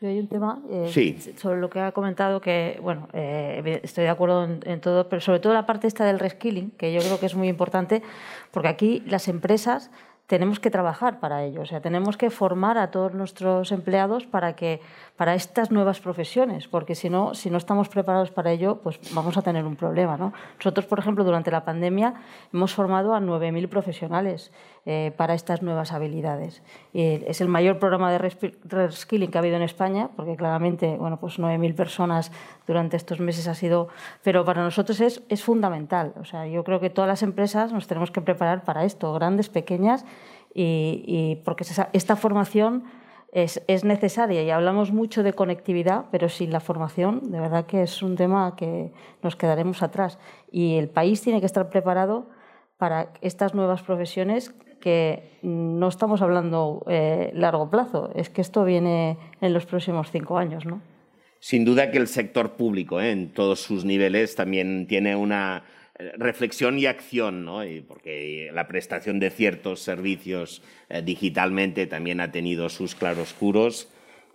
hay un tema eh, sobre lo que ha comentado que, bueno, eh, estoy de acuerdo en, en, todo, pero sobre todo la parte esta del reskilling, que yo creo que es muy importante, porque aquí las empresas tenemos que trabajar para ello, o sea, tenemos que formar a todos nuestros empleados para que para estas nuevas profesiones, porque si no, si no estamos preparados para ello, pues vamos a tener un problema. ¿no? Nosotros, por ejemplo, durante la pandemia hemos formado a 9.000 profesionales eh, para estas nuevas habilidades. Es el mayor programa de reskilling que ha habido en España, porque claramente, bueno, pues 9.000 personas durante estos meses ha sido... Pero para nosotros es, es fundamental. O sea, yo creo que todas las empresas nos tenemos que preparar para esto, grandes, pequeñas, y, y porque esta formación es, es, necesaria y hablamos mucho de conectividad, pero sin la formación, de verdad que es un tema que nos quedaremos atrás. Y el país tiene que estar preparado para estas nuevas profesiones que no estamos hablando eh, largo plazo, es que esto viene en los próximos cinco años, ¿no? Sin duda que el sector público, ¿eh? en todos sus niveles, también tiene una reflexión y acción, ¿no? porque la prestación de ciertos servicios eh, digitalmente también ha tenido sus claroscuros.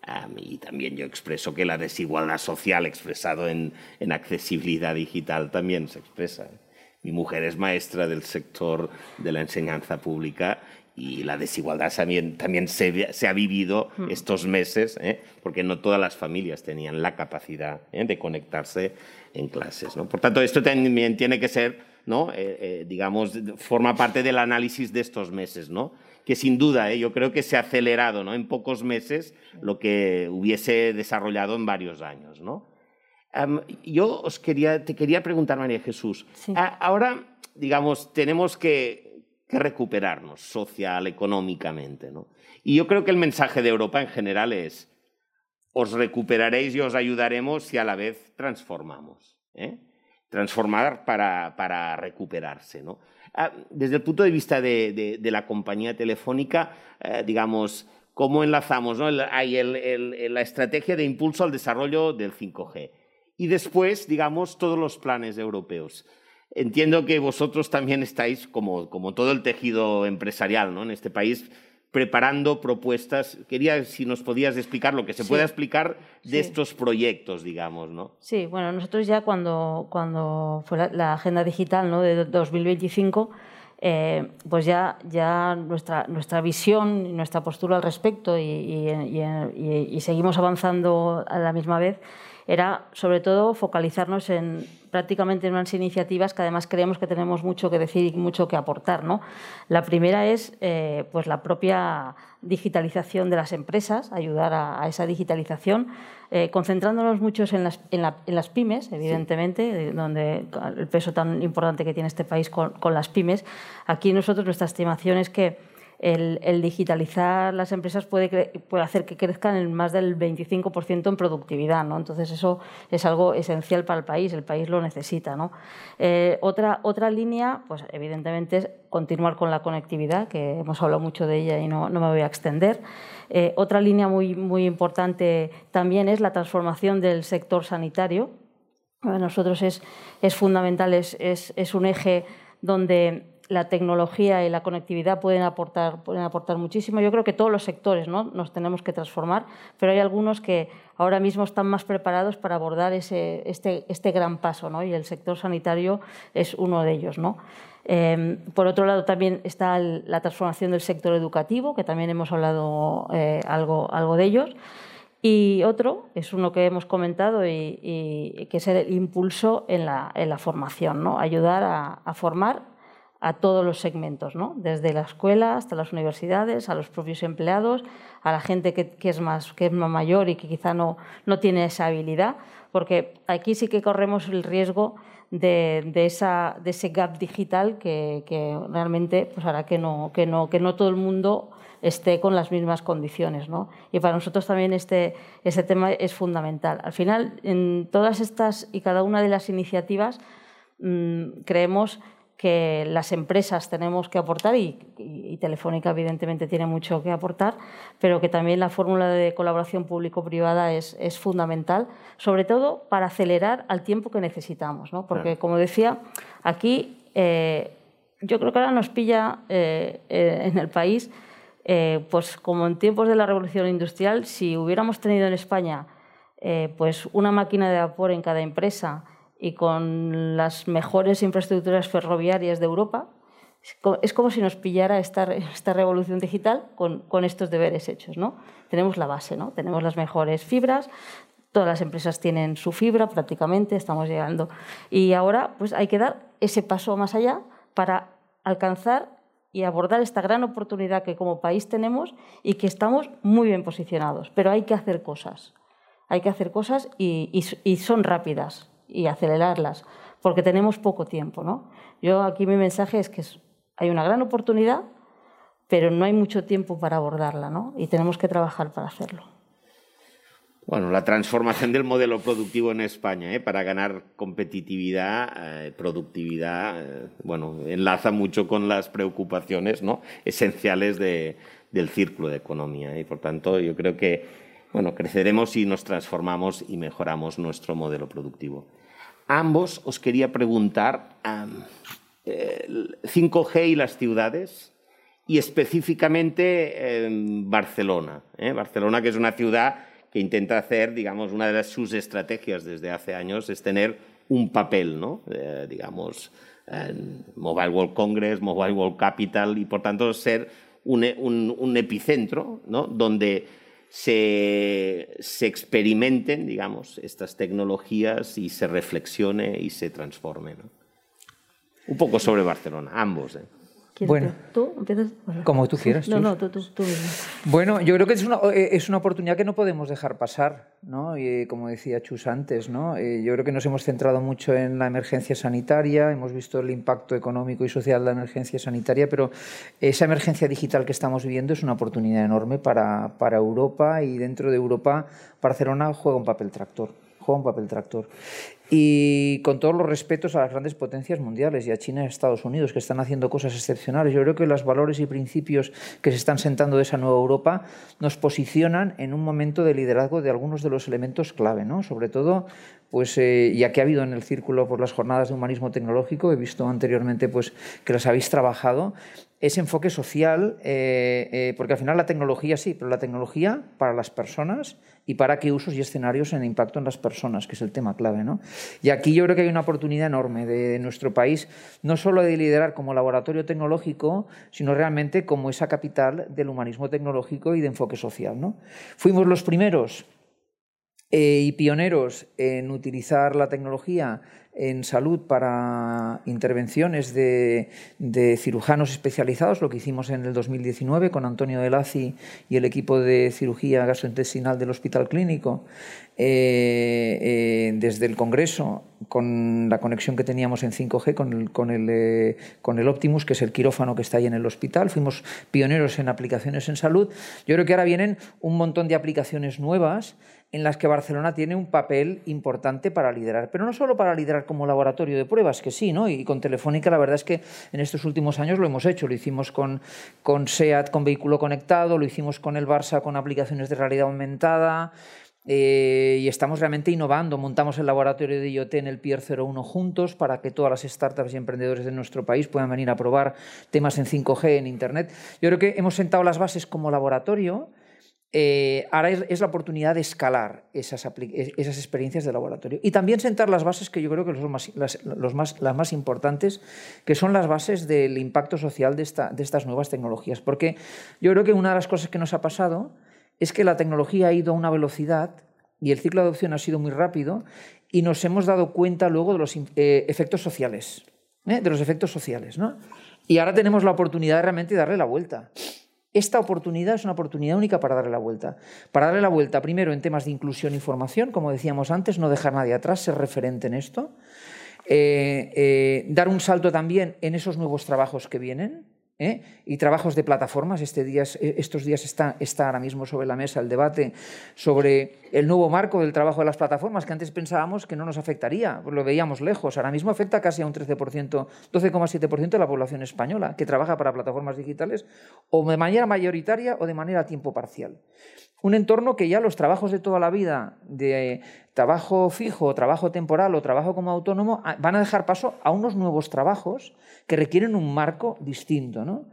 Um, y también yo expreso que la desigualdad social expresado en, en, accesibilidad digital también se expresa. Mi mujer es maestra del sector de la enseñanza pública y la desigualdad también, también se, se, ha vivido mm. estos meses, ¿eh? porque no todas las familias tenían la capacidad ¿eh? de conectarse en clases. ¿no? Por tanto, esto también tiene que ser, ¿no? Eh, eh, digamos, forma parte del análisis de estos meses, ¿no? que sin duda ¿eh? yo creo que se ha acelerado ¿no? en pocos meses lo que hubiese desarrollado en varios años. ¿no? Um, yo os quería, te quería preguntar, María Jesús, sí. ahora, digamos, tenemos que, que, recuperarnos social, económicamente. ¿no? Y yo creo que el mensaje de Europa en general es, os recuperaréis y os ayudaremos si a la vez transformamos. ¿eh? Transformar para, para recuperarse. ¿no? Ah, desde el punto de vista de, de, de la compañía telefónica, eh, digamos, ¿cómo enlazamos? ¿no? Hay el, el, la estrategia de impulso al desarrollo del 5G. Y después, digamos, todos los planes europeos. Entiendo que vosotros también estáis, como, como todo el tejido empresarial ¿no? en este país, preparando propuestas. Quería si nos podías explicar lo que se sí. pueda explicar de sí. estos proyectos, digamos, ¿no? Sí, bueno, nosotros ya cuando, cuando fue la, la agenda digital ¿no? de 2025, eh, pues ya, ya nuestra, nuestra visión y nuestra postura al respecto y, y, y, y seguimos avanzando a la misma vez era sobre todo focalizarnos en prácticamente en unas iniciativas que además creemos que tenemos mucho que decir y mucho que aportar. ¿no? La primera es eh, pues la propia digitalización de las empresas, ayudar a, a esa digitalización, eh, concentrándonos muchos en las, en, la, en las pymes, evidentemente, sí. donde el peso tan importante que tiene este país con, con las pymes. Aquí nosotros nuestra estimación es que el, digitalizar las empresas puede, puede, hacer que crezcan en más del 25% en productividad. ¿no? Entonces, eso es algo esencial para el país, el país lo necesita. ¿no? Eh, otra, otra línea, pues evidentemente, es continuar con la conectividad, que hemos hablado mucho de ella y no, no me voy a extender. Eh, otra línea muy, muy importante también es la transformación del sector sanitario. Para nosotros es, es fundamental, es, es un eje donde la tecnología y la conectividad pueden aportar, pueden aportar muchísimo. Yo creo que todos los sectores ¿no? nos tenemos que transformar, pero hay algunos que ahora mismo están más preparados para abordar ese, este, este gran paso ¿no? y el sector sanitario es uno de ellos. ¿no? Eh, por otro lado, también está la transformación del sector educativo, que también hemos hablado eh, algo, algo de ellos. Y otro es uno que hemos comentado y, que es el impulso en la, en la formación, ¿no? ayudar a, formar a todos los segmentos, ¿no? desde la escuela hasta las universidades, a los propios empleados, a la gente que, es, más, que es más mayor y que quizá no, no tiene esa habilidad, porque aquí sí que corremos el riesgo de, de, esa, de ese gap digital que, que realmente pues hará que no, que, no, que no todo el mundo esté con las mismas condiciones. ¿no? Y para nosotros también este, este tema es fundamental. Al final, en todas estas y cada una de las iniciativas, mmm, creemos que las empresas tenemos que aportar y, Telefónica evidentemente tiene mucho que aportar, pero que también la fórmula de colaboración público-privada es, es, fundamental, sobre todo para acelerar al tiempo que necesitamos, ¿no? porque como decía, aquí eh, yo creo que ahora nos pilla eh, eh, en el país pues como en tiempos de la revolución industrial, si hubiéramos tenido en España pues una máquina de vapor en cada empresa y con las mejores infraestructuras ferroviarias de Europa, es como si nos pillara esta, esta revolución digital con, con, estos deberes hechos. ¿no? Tenemos la base, ¿no? tenemos las mejores fibras, todas las empresas tienen su fibra prácticamente, estamos llegando. Y ahora pues hay que dar ese paso más allá para alcanzar y abordar esta gran oportunidad que como país tenemos y que estamos muy bien posicionados. Pero hay que hacer cosas. Hay que hacer cosas y, y, y son rápidas y acelerarlas, porque tenemos poco tiempo. ¿no? Yo aquí mi mensaje es que hay una gran oportunidad, pero no hay mucho tiempo para abordarla ¿no? y tenemos que trabajar para hacerlo. Bueno, la transformación del modelo productivo en España ¿eh? para ganar competitividad, eh, productividad, eh, bueno, enlaza mucho con las preocupaciones ¿no? esenciales de, del círculo de economía. Y por tanto, yo creo que bueno, creceremos si nos transformamos y mejoramos nuestro modelo productivo. Ambos os quería preguntar um, 5G y las ciudades y específicamente en Barcelona. Barcelona, que es una ciudad que intenta hacer, digamos, una de sus estrategias desde hace años es tener un papel, ¿no? Eh, digamos, Mobile World Congress, Mobile World Capital y, por tanto, ser un, un, un epicentro, ¿no? Donde se, se, experimenten, digamos, estas tecnologías y se reflexione y se transforme, ¿no? Un poco sobre Barcelona, ambos, ¿eh? Bueno, ¿Tú empiezas? Como tú quieras. No, no, tú, tú, tú, Bueno, yo creo que es una, eh, es una oportunidad que no podemos dejar pasar, ¿no? Y como decía Chus antes, ¿no? Eh, yo creo que nos hemos centrado mucho en la emergencia sanitaria, hemos visto el impacto económico y social de la emergencia sanitaria, pero esa emergencia digital que estamos viviendo es una oportunidad enorme para, para Europa y dentro de Europa Barcelona juega un papel tractor juega un papel tractor. Y con todos los respetos a las grandes potencias mundiales y a China y a Estados Unidos, que están haciendo cosas excepcionales, yo creo que los valores y principios que se están sentando de esa nueva Europa nos posicionan en un momento de liderazgo de algunos de los elementos clave, ¿no? Sobre todo, pues, eh, ya que ha habido en el círculo por las jornadas de humanismo tecnológico, he visto anteriormente pues, que las habéis trabajado, ese enfoque social, eh, eh, porque al final la tecnología sí, pero la tecnología para las personas y para qué usos y escenarios en impacto en las personas, que es el tema clave. ¿no? Y aquí yo creo que hay una oportunidad enorme de nuestro país, no solo de liderar como laboratorio tecnológico, sino realmente como esa capital del humanismo tecnológico y de enfoque social. ¿no? Fuimos los primeros eh, y pioneros en utilizar la tecnología en salud para intervenciones de, cirujanos especializados, lo que hicimos en el 2019 con Antonio Delazi y el equipo de cirugía gastrointestinal del Hospital Clínico, eh, eh, desde el Congreso, con la conexión que teníamos en 5G con el, con, el, eh, con el Optimus, que es el quirófano que está ahí en el hospital. Fuimos pioneros en aplicaciones en salud. Yo creo que ahora vienen un montón de aplicaciones nuevas en las que Barcelona tiene un papel importante para liderar, pero no solo para liderar como laboratorio de pruebas, que sí, ¿no? Y con Telefónica la verdad es que en estos últimos años lo hemos hecho, lo hicimos con, con SEAT, con vehículo conectado, lo hicimos con el Barça con aplicaciones de realidad aumentada, eh, y estamos realmente innovando. Montamos el laboratorio de IoT en el Pier 01 juntos para que todas las startups y emprendedores de nuestro país puedan venir a probar temas en 5G, en Internet. Yo creo que hemos sentado las bases como laboratorio. Eh, ahora es, la oportunidad de escalar esas, experiencias de laboratorio y también sentar las bases que yo creo que son las, más, importantes, que son las bases del impacto social de, esta, de estas nuevas tecnologías. Porque yo creo que una de las cosas que nos ha pasado es que la tecnología ha ido a una velocidad y el ciclo de adopción ha sido muy rápido y nos hemos dado cuenta luego de los eh, efectos sociales, ¿eh? de los efectos sociales. Y ahora tenemos la oportunidad de realmente darle la vuelta. Esta oportunidad es una oportunidad única para darle la vuelta. Para darle la vuelta, primero en temas de inclusión y formación, como decíamos antes, no dejar nadie atrás, ser referente en esto. Eh, dar un salto también en esos nuevos trabajos que vienen, ¿eh? y trabajos de plataformas. Este eh, estos días está, está ahora mismo sobre la mesa el debate sobre el nuevo marco del trabajo de las plataformas, que antes pensábamos que no nos afectaría, lo veíamos lejos. Ahora mismo afecta casi a un 13%, 12,7% de la población española que trabaja para plataformas digitales o de manera mayoritaria o de manera a tiempo parcial. Un entorno que ya los trabajos de toda la vida, de trabajo fijo, trabajo temporal o trabajo como autónomo, van a dejar paso a unos nuevos trabajos que requieren un marco distinto. ¿no?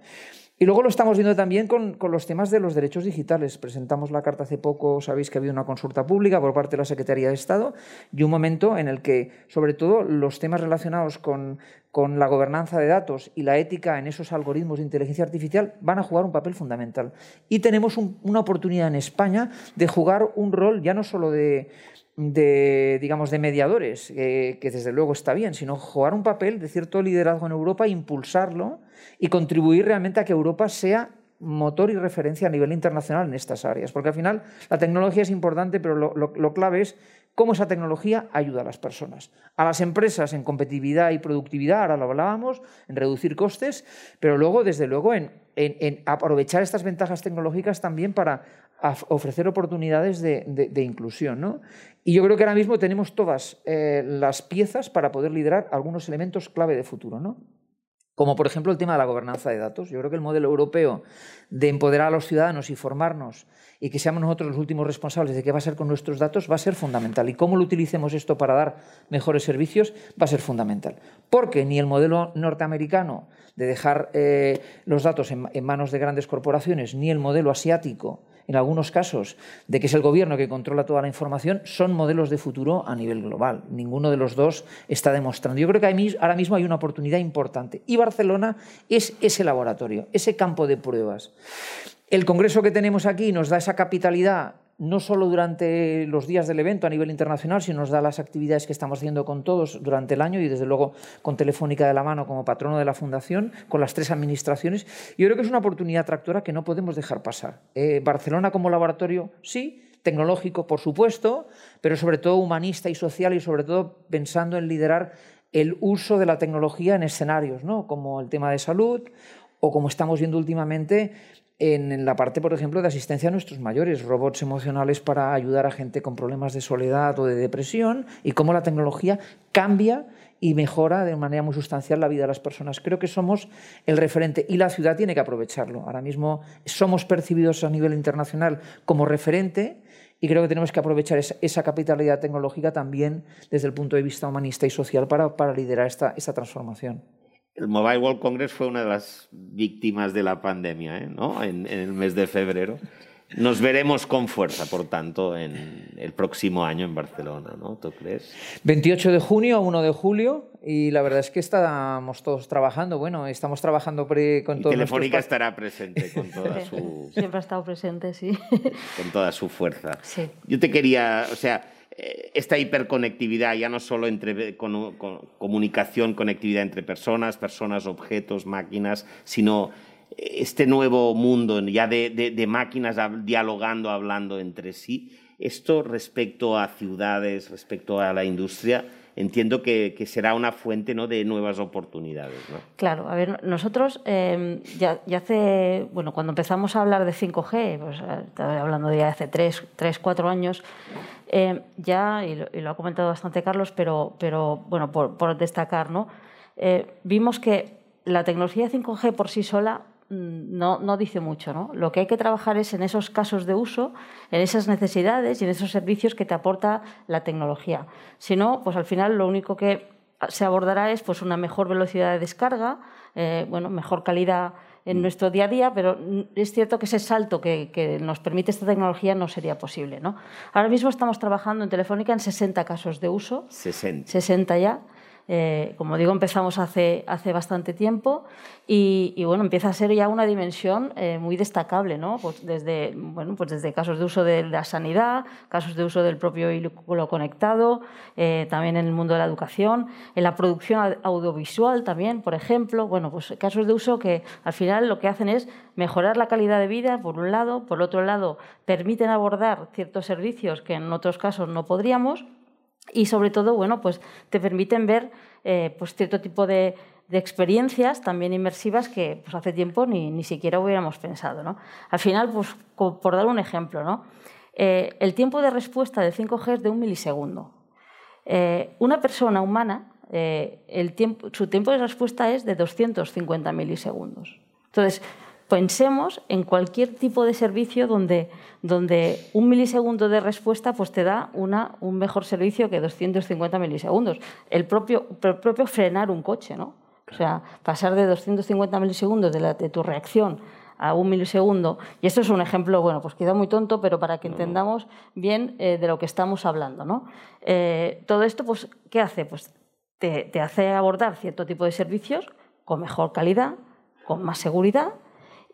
Y luego lo estamos viendo también con, los temas de los derechos digitales. Presentamos la carta hace poco, sabéis que ha habido una consulta pública por parte de la Secretaría de Estado y un momento en el que, sobre todo, los temas relacionados con, la gobernanza de datos y la ética en esos algoritmos de inteligencia artificial van a jugar un papel fundamental. Y tenemos una oportunidad en España de jugar un rol ya no solo de, digamos, de mediadores, que desde luego está bien, sino jugar un papel de cierto liderazgo en Europa, impulsarlo y contribuir realmente a que Europa sea motor y referencia a nivel internacional en estas áreas. Porque al final la tecnología es importante, pero lo, clave es cómo esa tecnología ayuda a las personas. A las empresas en competitividad y productividad, ahora lo hablábamos, en reducir costes, pero luego, desde luego, en, aprovechar estas ventajas tecnológicas también para ofrecer oportunidades de, inclusión. ¿no? Y yo creo que ahora mismo tenemos todas eh, las piezas para poder liderar algunos elementos clave de futuro. ¿no? como por ejemplo el tema de la gobernanza de datos. Yo creo que el modelo europeo de empoderar a los ciudadanos y formarnos y que seamos nosotros los últimos responsables de qué va a ser con nuestros datos va a ser fundamental. Y cómo lo utilicemos esto para dar mejores servicios va a ser fundamental. Porque ni el modelo norteamericano de dejar eh, los datos en manos de grandes corporaciones, ni el modelo asiático en algunos casos, de que es el gobierno que controla toda la información, son modelos de futuro a nivel global. Ninguno de los dos está demostrando. Yo creo que ahora mismo hay una oportunidad importante. Y Barcelona es ese laboratorio, ese campo de pruebas. El congreso que tenemos aquí nos da esa capitalidad no solo durante los días del evento a nivel internacional, sino nos da las actividades que estamos haciendo con todos durante el año y desde luego con Telefónica de la mano como patrono de la Fundación, con las tres administraciones. Yo creo que es una oportunidad tractora que no podemos dejar pasar. Eh, Barcelona como laboratorio, sí, tecnológico, por supuesto, pero sobre todo humanista y social y sobre todo pensando en liderar el uso de la tecnología en escenarios, ¿no? como el tema de salud o como estamos viendo últimamente en la parte, por ejemplo, de asistencia a nuestros mayores, robots emocionales para ayudar a gente con problemas de soledad o de depresión y cómo la tecnología cambia y mejora de manera muy sustancial la vida de las personas. Creo que somos el referente y la ciudad tiene que aprovecharlo. Ahora mismo somos percibidos a nivel internacional como referente y creo que tenemos que aprovechar esa, capitalidad tecnológica también desde el punto de vista humanista y social para, liderar esta transformación. El Mobile World Congress fue una de las víctimas de la pandemia, ¿eh? ¿no? En, el mes de febrero. Nos veremos con fuerza, por tanto, en el próximo año en Barcelona, ¿no? ¿Tú crees? 28 de junio a 1 de julio y la verdad es que estamos todos trabajando. Bueno, estamos trabajando con todo. Telefónica estará presente con toda su. Siempre ha estado presente, sí. Con toda su fuerza. Sí. Yo te quería, o sea, esta hiperconectividad, ya no solo entre comunicación, conectividad entre personas, personas, objetos, máquinas, sino eh, este nuevo mundo ya de, máquinas dialogando, hablando entre sí. Esto respecto a ciudades, respecto a la industria, entiendo que, será una fuente ¿no? de nuevas oportunidades. ¿no? Claro, a ver, nosotros em, ya, hace, bueno, cuando empezamos a hablar de 5G, pues eh, hablando de hace 3, 3 4 años, em, ya, y lo, ha comentado bastante Carlos, pero, pero bueno, por, destacar, ¿no? Eh, vimos que la tecnología 5G por sí sola no, no, dice mucho. ¿no? Lo que hay que trabajar es en esos casos de uso, en esas necesidades y en esos servicios que te aporta la tecnología. Si no, pues al final lo único que se abordará es pues, una mejor velocidad de descarga, eh, bueno, mejor calidad en mm. nuestro día a día, pero es cierto que ese salto que, que, nos permite esta tecnología no sería posible. ¿no? Ahora mismo estamos trabajando en Telefónica en 60 casos de uso. 60. 60 ya. Eh, como digo, empezamos hace, hace bastante tiempo y, y, bueno, empieza a ser ya una dimensión eh, muy destacable, ¿no? Pues desde, bueno, pues desde casos de uso de la sanidad, casos de uso del propio vehículo conectado, eh, también en el mundo de la educación, en la producción audiovisual también, por ejemplo. Bueno, pues casos de uso que al final lo que hacen es mejorar la calidad de vida, por un lado, por otro lado, permiten abordar ciertos servicios que en otros casos no podríamos y sobre todo, bueno, pues te permiten ver eh, pues cierto tipo de, de, experiencias también inmersivas que pues hace tiempo ni, ni siquiera hubiéramos pensado. ¿no? Al final, pues, por dar un ejemplo, ¿no? Eh, el tiempo de respuesta de 5G es de un milisegundo. Eh, una persona humana, eh, el tiempo, su tiempo de respuesta es de 250 milisegundos. Entonces, pensemos en cualquier tipo de servicio donde, donde un milisegundo de respuesta pues te da una, un mejor servicio que 250 milisegundos. El propio, el propio frenar un coche, ¿no? O sea, pasar de 250 milisegundos de, la, de tu reacción a un milisegundo. Y esto es un ejemplo, bueno, pues queda muy tonto, pero para que entendamos bien eh, de lo que estamos hablando. ¿no? Eh, todo esto, pues, ¿qué hace? Pues te, te hace abordar cierto tipo de servicios con mejor calidad, con más seguridad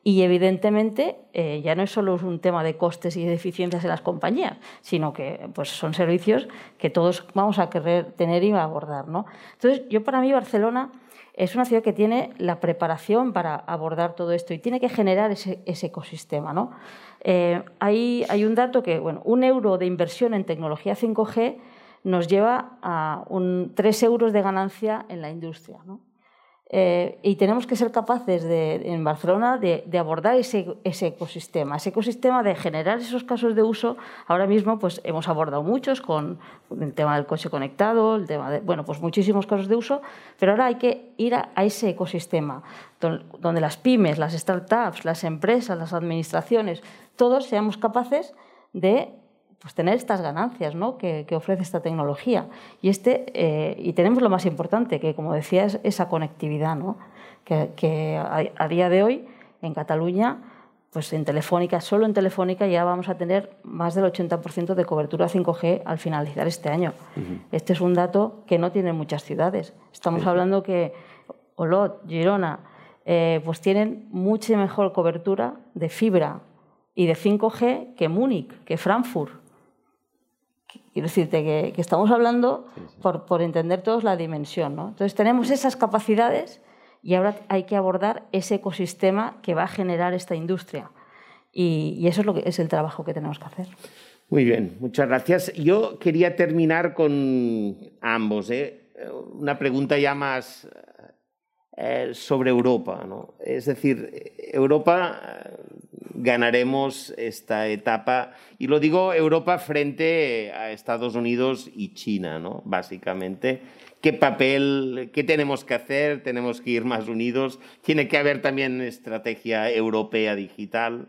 y evidentemente eh, ya no es solo un tema de costes y de eficiencias en las compañías, sino que pues, son servicios que todos vamos a querer tener y abordar. ¿no? Entonces, yo para mí Barcelona es una ciudad que tiene la preparación para abordar todo esto y tiene que generar ese, ecosistema. ¿no? Eh, hay, hay, un dato que, bueno, un euro de inversión en tecnología 5G nos lleva a un, 3 euros de ganancia en la industria. ¿no? Eh, y tenemos que ser capaces de, en Barcelona de, de abordar ese, ese, ecosistema, ese ecosistema de generar esos casos de uso. Ahora mismo pues, hemos abordado muchos con el tema del coche conectado, el tema de, bueno, pues muchísimos casos de uso, pero ahora hay que ir a, a ese ecosistema donde las pymes, las startups, las empresas, las administraciones, todos seamos capaces de pues tener estas ganancias ¿no? que, que, ofrece esta tecnología. Y, este, eh, y tenemos lo más importante, que como decía, es esa conectividad, ¿no? que, que a, a, día de hoy en Cataluña, pues en Telefónica, solo en Telefónica ya vamos a tener más del 80% de cobertura 5G al finalizar este año. Uh -huh. Este es un dato que no tienen muchas ciudades. Estamos sí. hablando que Olot, Girona, eh, pues tienen mucha mejor cobertura de fibra y de 5G que Múnich, que Frankfurt. Quiero decirte que, que estamos hablando sí, sí. Por, por, entender todos la dimensión. ¿no? Entonces tenemos esas capacidades y ahora hay que abordar ese ecosistema que va a generar esta industria. Y, y eso es, lo que, es el trabajo que tenemos que hacer. Muy bien, muchas gracias. Yo quería terminar con ambos. ¿eh? Una pregunta ya más eh, sobre Europa. ¿no? Es decir, Europa ganaremos esta etapa. Y lo digo Europa frente a Estados Unidos y China, ¿no? Básicamente. ¿Qué papel, qué tenemos que hacer? ¿Tenemos que ir más unidos? ¿Tiene que haber también estrategia europea digital?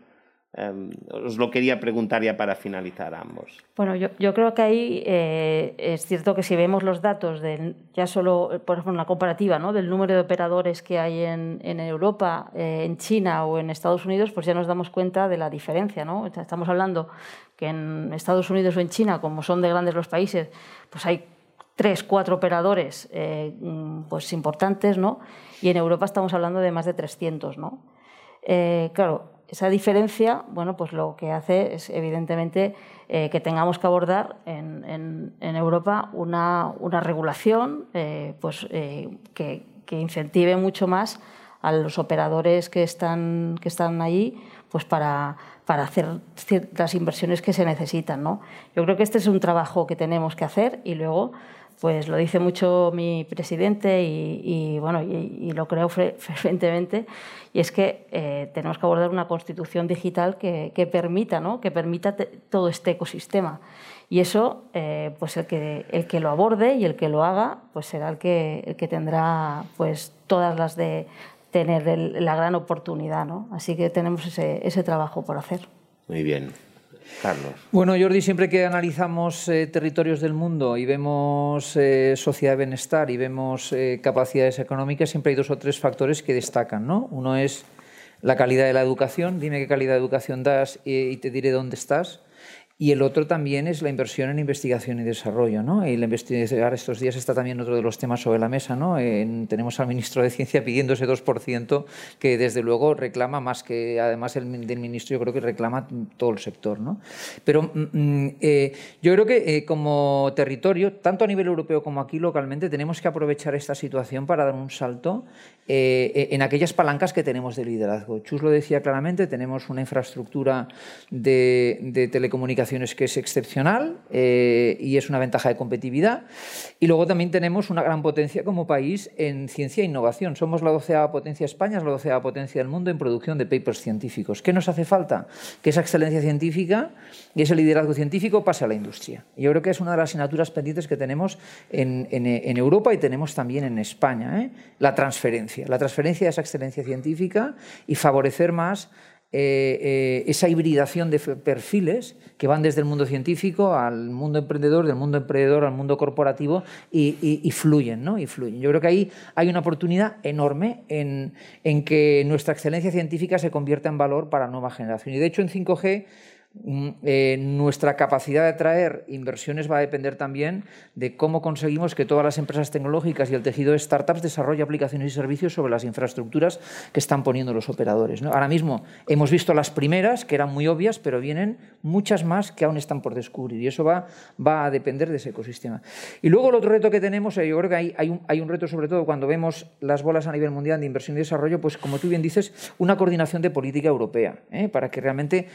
Um, os lo quería preguntar ya para finalizar ambos. Bueno, yo, creo que ahí eh, es cierto que si vemos los datos, de, ya solo, por ejemplo, una comparativa ¿no? del número de operadores que hay en, Europa, eh, en China o en Estados Unidos, pues ya nos damos cuenta de la diferencia. ¿no? Estamos hablando que en Estados Unidos o en China, como son de grandes los países, pues hay tres, cuatro operadores eh, pues importantes, ¿no? Y en Europa estamos hablando de más de 300, ¿no? Claro, esa diferencia, bueno, pues lo que hace es evidentemente eh, que tengamos que abordar en, en, Europa una, una regulación eh, pues, eh, que, que, incentive mucho más a los operadores que están, que están allí pues para, para hacer las inversiones que se necesitan. ¿no? Yo creo que este es un trabajo que tenemos que hacer y luego pues lo dice mucho mi presidente y, y bueno, y, lo creo frecuentemente, y es que eh, tenemos que abordar una constitución digital que, que permita, ¿no? que permita todo este ecosistema. Y eso, eh, pues el que, el que lo aborde y el que lo haga, pues será el que, el que tendrá pues todas las de tener la gran oportunidad. ¿no? Así que tenemos ese, ese trabajo por hacer. Muy bien. Bueno, Jordi, siempre que analizamos eh, territorios del mundo y vemos eh, sociedad de bienestar y vemos eh, capacidades económicas, siempre hay dos o tres factores que destacan. ¿no? Uno es la calidad de la educación, dime qué calidad de educación das y te diré dónde estás. Y el otro también es la inversión en investigación y desarrollo. ¿no? Y la investigación estos días está también otro de los temas sobre la mesa. ¿no? tenemos al ministro de Ciencia pidiendo ese 2% que desde luego reclama más que, además el, ministro yo creo que reclama todo el sector. ¿no? Pero mm, mm, eh, yo creo que eh, como territorio, tanto a nivel europeo como aquí localmente, tenemos que aprovechar esta situación para dar un salto eh, en aquellas palancas que tenemos de liderazgo. Chus lo decía claramente, tenemos una infraestructura de, de telecomunicaciones que es excepcional eh, y es una ventaja de competitividad. Y luego también tenemos una gran potencia como país en ciencia e innovación. Somos la doceava potencia España, es la doceava potencia del mundo en producción de papers científicos. ¿Qué nos hace falta? Que esa excelencia científica y ese liderazgo científico pase a la industria. Yo creo que es una de las asignaturas pendientes que tenemos en, en, Europa y tenemos también en España. ¿eh? La transferencia, la transferencia de esa excelencia científica y favorecer más eh, eh, esa hibridación de perfiles que van desde el mundo científico al mundo emprendedor, del mundo emprendedor al mundo corporativo y, fluyen, ¿no? Y fluyen. Yo creo que ahí hay una oportunidad enorme en, en que nuestra excelencia científica se convierta en valor para la nueva generación. Y de hecho en 5G Mm, eh, nuestra capacidad de atraer inversiones va a depender también de cómo conseguimos que todas las empresas tecnológicas y el tejido de startups desarrollen aplicaciones y servicios sobre las infraestructuras que están poniendo los operadores. Ahora mismo hemos visto las primeras, que eran muy obvias, pero vienen muchas más que aún están por descubrir y eso va, a depender de ese ecosistema. Y luego el otro reto que tenemos, eh, yo creo que hay, hay, un, hay un reto sobre todo cuando vemos las bolas a nivel mundial de inversión y desarrollo, pues como tú bien dices, una coordinación de política europea, ¿eh? para que realmente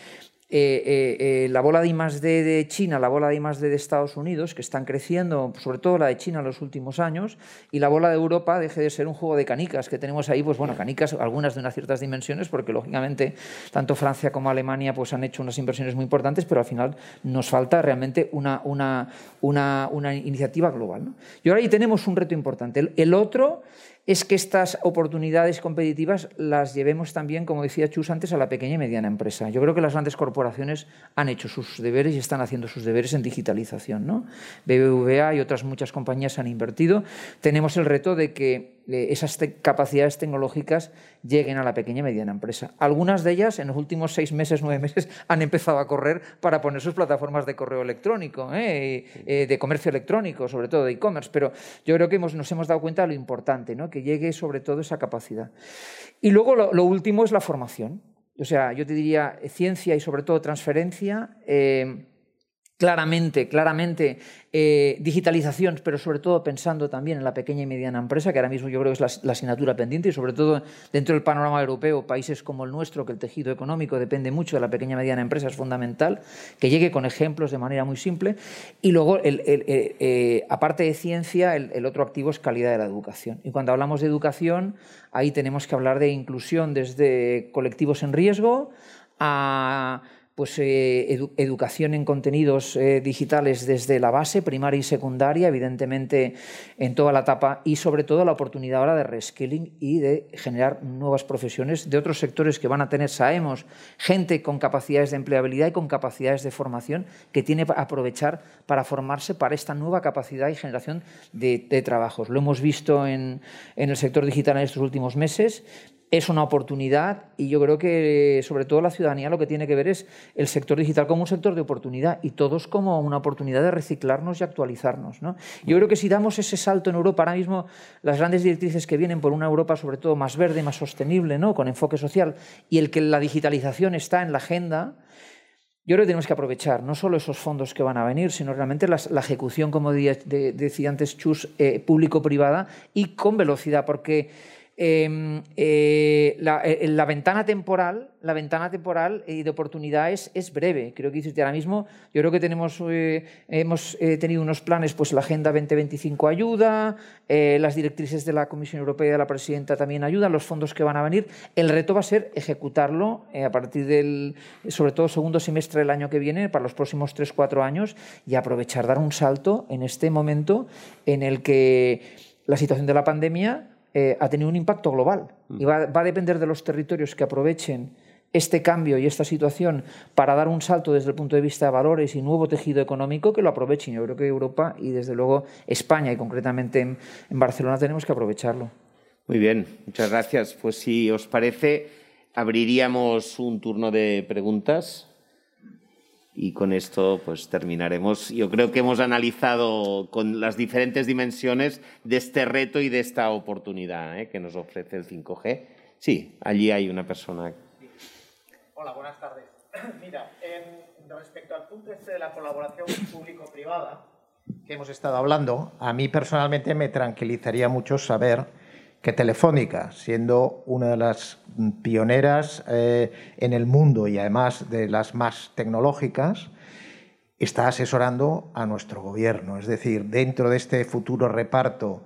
eh, eh, la bola de I+D de China, la bola de I+D de Estados Unidos, que están creciendo, sobre todo la de China en los últimos años, y la bola de Europa deje de ser un juego de canicas, que tenemos ahí, pues bueno, canicas, algunas de unas ciertas dimensiones, porque lógicamente tanto Francia como Alemania pues, han hecho unas inversiones muy importantes, pero al final nos falta realmente una, una, una, una iniciativa global. Y ahora ahí tenemos un reto importante. el otro es que estas oportunidades competitivas las llevemos también, como decía Chus antes, a la pequeña y mediana empresa. Yo creo que las grandes corporaciones han hecho sus deberes y están haciendo sus deberes en digitalización. ¿no? BBVA y otras muchas compañías han invertido. Tenemos el reto de que esas capacidades tecnológicas lleguen a la pequeña y mediana empresa. Algunas de ellas en los últimos seis meses, nueve meses, han empezado a correr para poner sus plataformas de correo electrónico, ¿eh? Eh, de comercio electrónico, sobre todo de e-commerce, pero yo creo que nos hemos dado cuenta de lo importante, ¿no? que llegue sobre todo esa capacidad. Y luego lo, último es la formación. O sea, yo te diría ciencia y sobre todo transferencia. Eh, claramente, claramente eh, digitalización, pero sobre todo pensando también en la pequeña y mediana empresa, que ahora mismo yo creo que es la, asignatura pendiente, y sobre todo dentro del panorama europeo, países como el nuestro, que el tejido económico depende mucho de la pequeña y mediana empresa, es fundamental que llegue con ejemplos de manera muy simple. Y luego, eh, aparte de ciencia, el otro activo es calidad de la educación. Y cuando hablamos de educación, ahí tenemos que hablar de inclusión desde colectivos en riesgo a pues, eh, educación en contenidos eh, digitales desde la base, primaria y secundaria, evidentemente en toda la etapa, y sobre todo la oportunidad ahora de reskilling y de generar nuevas profesiones de otros sectores que van a tener, sabemos, gente con capacidades de empleabilidad y con capacidades de formación que tiene que aprovechar para formarse para esta nueva capacidad y generación de, trabajos. Lo hemos visto en, en el sector digital en estos últimos meses, es una oportunidad y yo creo que sobre todo la ciudadanía lo que tiene que ver es el sector digital como un sector de oportunidad y todos como una oportunidad de reciclarnos y actualizarnos. ¿no? Yo creo que si damos ese salto en Europa, ahora mismo las grandes directrices que vienen por una Europa sobre todo más verde, más sostenible, ¿no? con enfoque social y el que la digitalización está en la agenda, yo creo que tenemos que aprovechar no solo esos fondos que van a venir, sino realmente la, ejecución, como decía antes Chus, eh, público-privada y con velocidad, porque Em, eh, eh, la, ventana temporal, la ventana temporal de oportunidades es breve. Creo que ahora mismo, yo creo que tenemos, eh, hemos tenido unos planes, pues la Agenda 2025 ayuda, las directrices de la Comisión Europea y de la Presidenta también ayudan, los fondos que van a venir. El reto va a ser ejecutarlo a partir del, sobre todo, segundo semestre del año que viene, para los próximos 3-4 años, y aprovechar, dar un salto en este momento en el que la situación de la pandemia eh, ha tenido un impacto global y va, va, a depender de los territorios que aprovechen este cambio y esta situación para dar un salto desde el punto de vista de valores y nuevo tejido económico, que lo aprovechen. Yo creo que Europa y desde luego España y concretamente en, en Barcelona tenemos que aprovecharlo. Muy bien, muchas gracias. Pues si os parece, abriríamos un turno de preguntas y con esto pues terminaremos. Yo creo que hemos analizado con las diferentes dimensiones de este reto y de esta oportunidad ¿eh? que nos ofrece el 5G. Sí, allí hay una persona. Hola, buenas tardes. Mira, en, respecto al punto este de la colaboración público-privada que hemos estado hablando, a mí personalmente me tranquilizaría mucho saber que Telefónica, siendo una de las pioneras eh, en el mundo y además de las más tecnológicas, está asesorando a nuestro gobierno. Es decir, dentro de este futuro reparto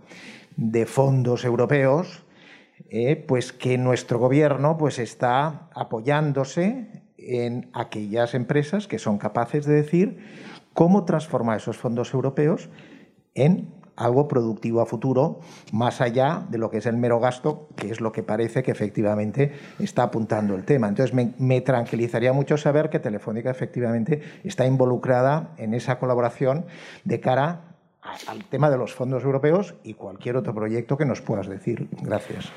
de fondos europeos, eh, pues que nuestro gobierno pues está apoyándose en aquellas empresas que son capaces de decir cómo transformar esos fondos europeos en algo productivo a futuro, más allá de lo que es el mero gasto, que es lo que parece que efectivamente está apuntando el tema. Entonces, me, tranquilizaría mucho saber que Telefónica efectivamente está involucrada en esa colaboración de cara al tema de los fondos europeos y cualquier otro proyecto que nos puedas decir. Gracias.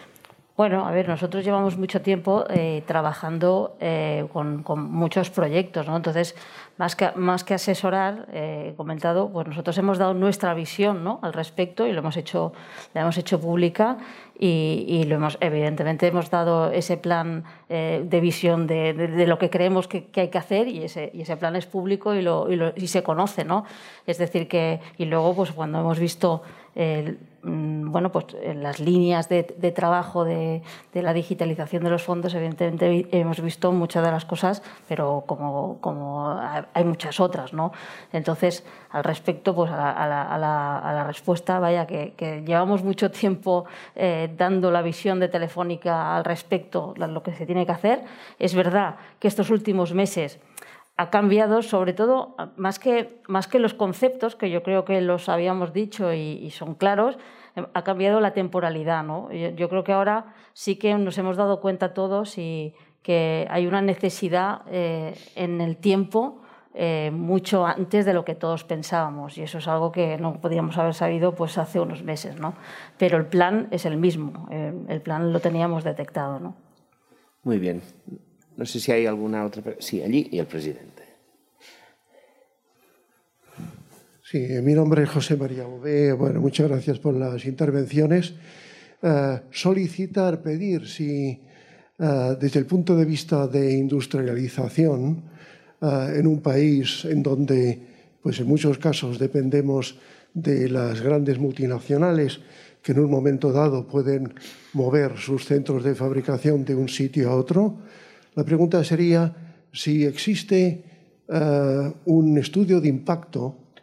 Bueno, a ver, nosotros llevamos mucho tiempo eh, trabajando eh, con, con, muchos proyectos, ¿no? Entonces, más que, más que asesorar, eh, he comentado, pues nosotros hemos dado nuestra visión ¿no? al respecto y lo hemos hecho, la hemos hecho pública y, y lo hemos, evidentemente hemos dado ese plan eh, de visión de, de, de, lo que creemos que, que, hay que hacer y ese, y ese plan es público y, lo, y, lo, y se conoce, ¿no? Es decir, que, y luego, pues cuando hemos visto mm, bueno, pues las líneas de, de trabajo de, de, la digitalización de los fondos, evidentemente hemos visto muchas de las cosas, pero como, hay muchas otras, ¿no? Entonces, al respecto, pues a la, respuesta, vaya, que, llevamos mucho tiempo eh, dando la visión de Telefónica al respecto, lo que se tiene que hacer. Es verdad que estos últimos meses ha cambiado, sobre todo, más que, más que los conceptos, que yo creo que los habíamos dicho y, son claros, eh, ha cambiado la temporalidad. ¿no? Yo, creo que ahora sí que nos hemos dado cuenta todos y que hay una necesidad eh, en el tiempo eh, mucho antes de lo que todos pensábamos y eso es algo que no podíamos haber sabido pues hace unos meses. ¿no? Pero el plan es el mismo, el plan lo teníamos detectado. ¿no? Muy bien. No sé si hay alguna otra. Sí, allí y el presidente. Sí, mi nombre es José María Bové. Bueno, muchas gracias por las intervenciones. Uh, solicitar, pedir si uh, desde el punto de vista de industrialización en un país en donde, pues en muchos casos dependemos de las grandes multinacionales que en un momento dado pueden mover sus centros de fabricación de un sitio a otro, la pregunta sería si existe uh, un estudio de impacto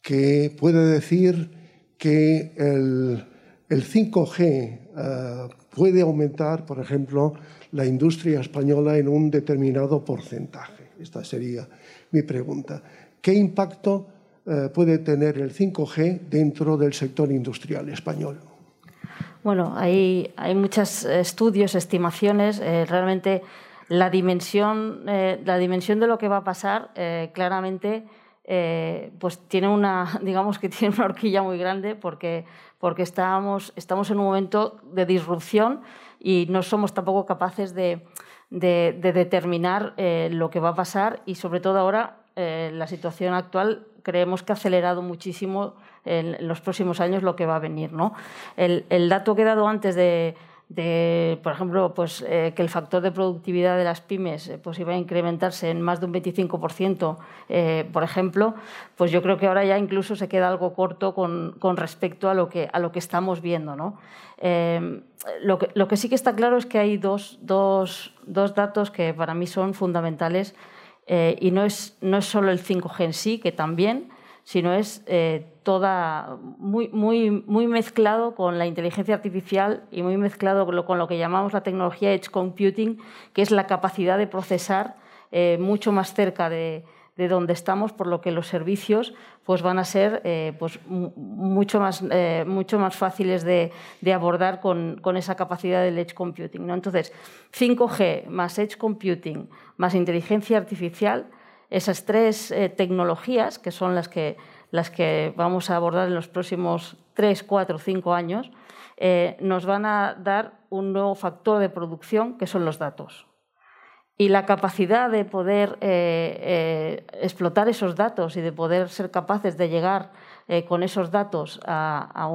que puede decir que el, el 5G uh, puede aumentar, por ejemplo, la industria española en un determinado porcentaje. Esta sería mi pregunta. ¿Qué impacto uh, puede tener el 5G dentro del sector industrial español? Bueno, hay, hay muchos estudios, estimaciones. Eh, realmente la dimensión, eh, la dimensión de lo que va a pasar eh, claramente eh, pues tiene una, digamos que tiene una horquilla muy grande porque, porque estamos, estamos en un momento de disrupción y no somos tampoco capaces de, de, de determinar lo que va a pasar y sobre todo ahora la situación actual creemos que ha acelerado muchísimo en, en, los próximos años lo que va a venir. ¿no? El, el dato que he dado antes de de, por ejemplo, pues, eh, que el factor de productividad de las pymes eh, pues, iba a incrementarse en más de un 25%, eh, por ejemplo, pues yo creo que ahora ya incluso se queda algo corto con, con respecto a lo que, a lo que estamos viendo. ¿no? Eh, lo, que, lo que sí que está claro es que hay dos, dos, dos datos que para mí son fundamentales eh, y no es, no es solo el 5G en sí, que también, sino es eh, toda muy, mezclado con la inteligencia artificial y muy mezclado con lo, con que llamamos la tecnología edge computing, que es la capacidad de procesar eh, mucho más cerca de, de donde estamos, por lo que los servicios pues, van a ser eh, pues, mucho, más, eh, mucho más fáciles de, abordar con, esa capacidad del edge computing. ¿no? Entonces, 5G más edge computing más inteligencia artificial, esas tres tecnologías, que son las que, las que vamos a abordar en los próximos 3, 4, 5 años, nos van a dar un nuevo factor de producción, que son los datos y la capacidad de poder eh, eh, explotar esos datos y de poder ser capaces de llegar eh, con esos datos a,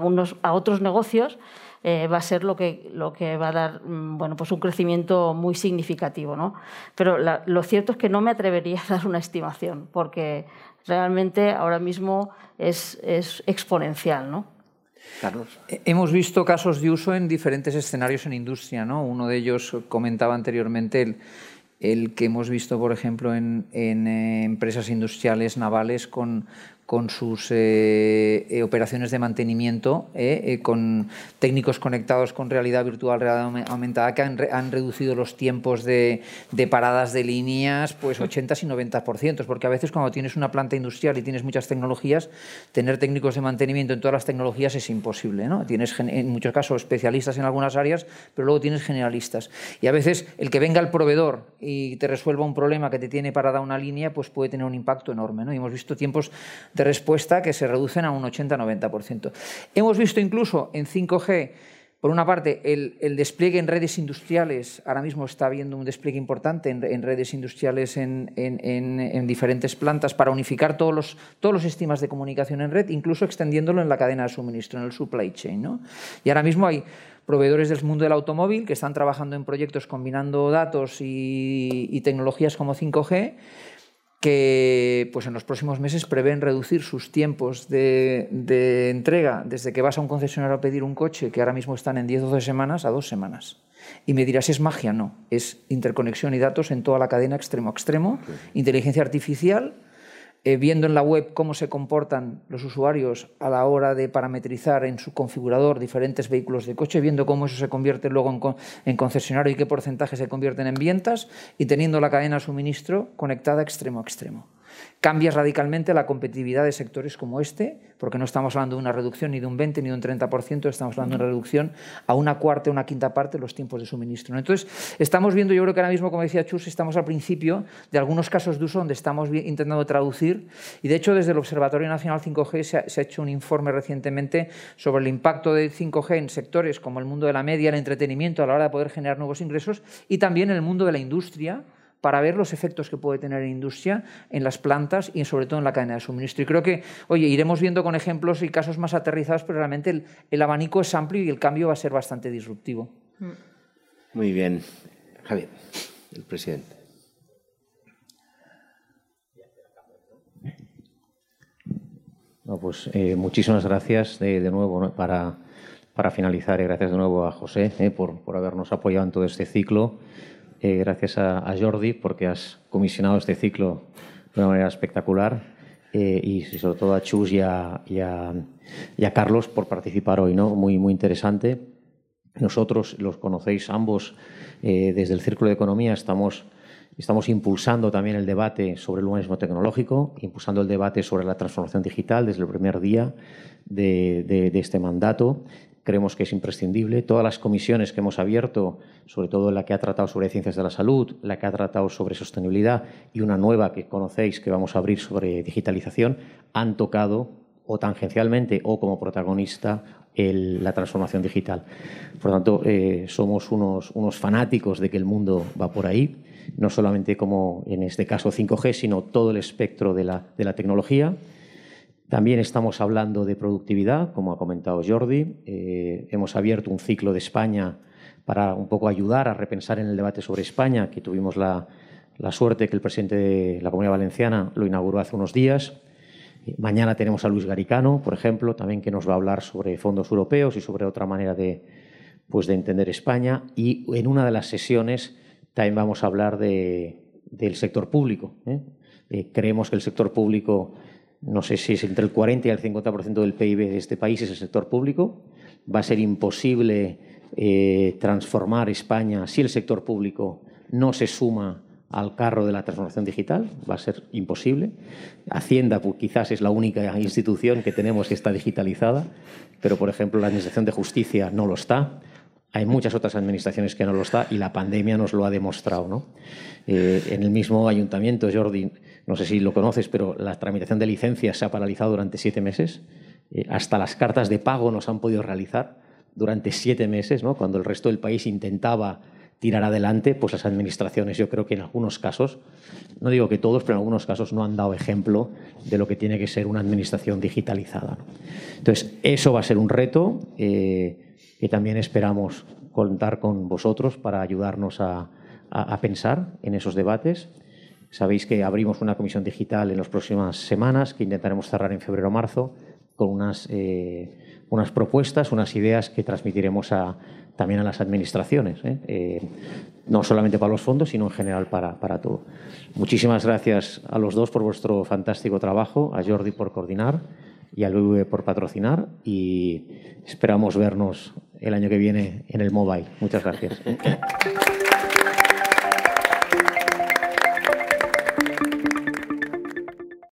unos, a otros negocios va a ser lo que, lo que va a dar mm, bueno, pues un crecimiento muy significativo. ¿no? Pero lo cierto es que no me atrevería a dar una estimación porque realmente ahora mismo es, es exponencial. ¿no? Carlos. Eh, hemos visto casos de uso en diferentes escenarios en industria. ¿no? Uno de ellos comentaba anteriormente el, el que hemos visto, por ejemplo, en, en eh, empresas industriales navales con, con sus eh, eh, operaciones de mantenimiento, eh, con técnicos conectados con realidad virtual, realidad aumentada, que han, reducido los tiempos de, paradas de líneas pues 80 y 90%, porque a veces cuando tienes una planta industrial y tienes muchas tecnologías, tener técnicos de mantenimiento en todas las tecnologías es imposible. ¿no? Tienes en muchos casos especialistas en algunas áreas, pero luego tienes generalistas. Y a veces el que venga el proveedor y te resuelva un problema que te tiene parada una línea, pues puede tener un impacto enorme. ¿no? Y hemos visto tiempos de respuesta que se reducen a un 80-90%. Hemos visto incluso en 5G, por una parte, el, despliegue en redes industriales, ahora mismo está habiendo un despliegue importante en, redes industriales en, diferentes plantas para unificar todos los, todos los sistemas de comunicación en red, incluso extendiéndolo en la cadena de suministro, en el supply chain. ¿no? Y ahora mismo hay proveedores del mundo del automóvil que están trabajando en proyectos combinando datos y, y tecnologías como 5G que pues en los próximos meses prevén reducir sus tiempos de, entrega desde que vas a un concesionario a pedir un coche, que ahora mismo están en 10 o 12 semanas, a dos semanas. Y me dirás, ¿es magia? No, es interconexión y datos en toda la cadena extremo a extremo, inteligencia artificial eh, viendo en la web cómo se comportan los usuarios a la hora de parametrizar en su configurador diferentes vehículos de coche, viendo cómo eso se convierte luego en, en concesionario y qué porcentaje se convierten en ventas, y teniendo la cadena de suministro conectada extremo a extremo. Cambia radicalmente la competitividad de sectores como este, porque no estamos hablando de una reducción ni de un 20 ni de un 30%, estamos hablando de una reducción a una cuarta, una quinta parte de los tiempos de suministro. Entonces, estamos viendo, yo creo que ahora mismo, como decía Chus, estamos al principio de algunos casos de uso donde estamos intentando traducir, y de hecho desde el Observatorio Nacional 5G se ha, se ha hecho un informe recientemente sobre el impacto del 5G en sectores como el mundo de la media, el entretenimiento, a la hora de poder generar nuevos ingresos, y también en el mundo de la industria, para ver los efectos que puede tener en industria, en las plantas y sobre todo en la cadena de suministro. Y creo que, oye, iremos viendo con ejemplos y casos más aterrizados, pero realmente el, abanico es amplio y el cambio va a ser bastante disruptivo. Mm. Muy bien. Javier, el presidente. pues eh, muchísimas gracias de, nuevo para, para, finalizar y gracias de nuevo a José eh, por, por habernos apoyado en todo este ciclo. Eh, gracias a, Jordi porque has comisionado este ciclo de una manera espectacular eh, y sobre todo a Chus y a, Carlos por participar hoy, ¿no? Muy, muy interesante. Nosotros los conocéis ambos eh, desde el Círculo de Economía, estamos, estamos impulsando también el debate sobre el humanismo tecnológico, impulsando el debate sobre la transformación digital desde el primer día de, de este mandato creemos que es imprescindible. Todas las comisiones que hemos abierto, sobre todo la que ha tratado sobre ciencias de la salud, la que ha tratado sobre sostenibilidad y una nueva que conocéis que vamos a abrir sobre digitalización, han tocado o tangencialmente o como protagonista la transformación digital. Por lo tanto, eh, somos unos, unos fanáticos de que el mundo va por ahí, no solamente como en este caso 5G, sino todo el espectro de la, de la tecnología. También estamos hablando de productividad, como ha comentado Jordi. Eh, hemos abierto un ciclo de España para un poco ayudar a repensar en el debate sobre España, que tuvimos la, suerte que el presidente de la Comunidad Valenciana lo inauguró hace unos días. Eh, mañana tenemos a Luis Garicano, por ejemplo, también que nos va a hablar sobre fondos europeos y sobre otra manera de, pues, de entender España. Y en una de las sesiones también vamos a hablar de, del sector público. ¿eh? creemos que el sector público no sé si es entre el 40 y el 50% del PIB de este país es el sector público. Va a ser imposible eh, transformar España si el sector público no se suma al carro de la transformación digital, va a ser imposible. Hacienda pues, quizás es la única institución que tenemos que está digitalizada, pero por ejemplo la Administración de Justicia no lo está. Hay muchas otras administraciones que no lo está y la pandemia nos lo ha demostrado. ¿no? Eh, en el mismo ayuntamiento, Jordi, no sé si lo conoces, pero la tramitación de licencias se ha paralizado durante siete meses. Eh, hasta las cartas de pago no se han podido realizar durante siete meses, ¿no? cuando el resto del país intentaba tirar adelante, pues las administraciones, yo creo que en algunos casos, no digo que todos, pero en algunos casos no han dado ejemplo de lo que tiene que ser una administración digitalizada. Entonces, eso va a ser un reto eh, que también esperamos contar con vosotros para ayudarnos a, pensar en esos debates. Sabéis que abrimos una comisión digital en las próximas semanas que intentaremos cerrar en febrero o marzo con unas, eh, propuestas, unas ideas que transmitiremos también a las administraciones, ¿eh? Eh, no solamente para los fondos, sino en general para, todo. Muchísimas gracias a los dos por vuestro fantástico trabajo, a Jordi por coordinar y a Luis por patrocinar y esperamos vernos el año que viene en el mobile. Muchas gracias.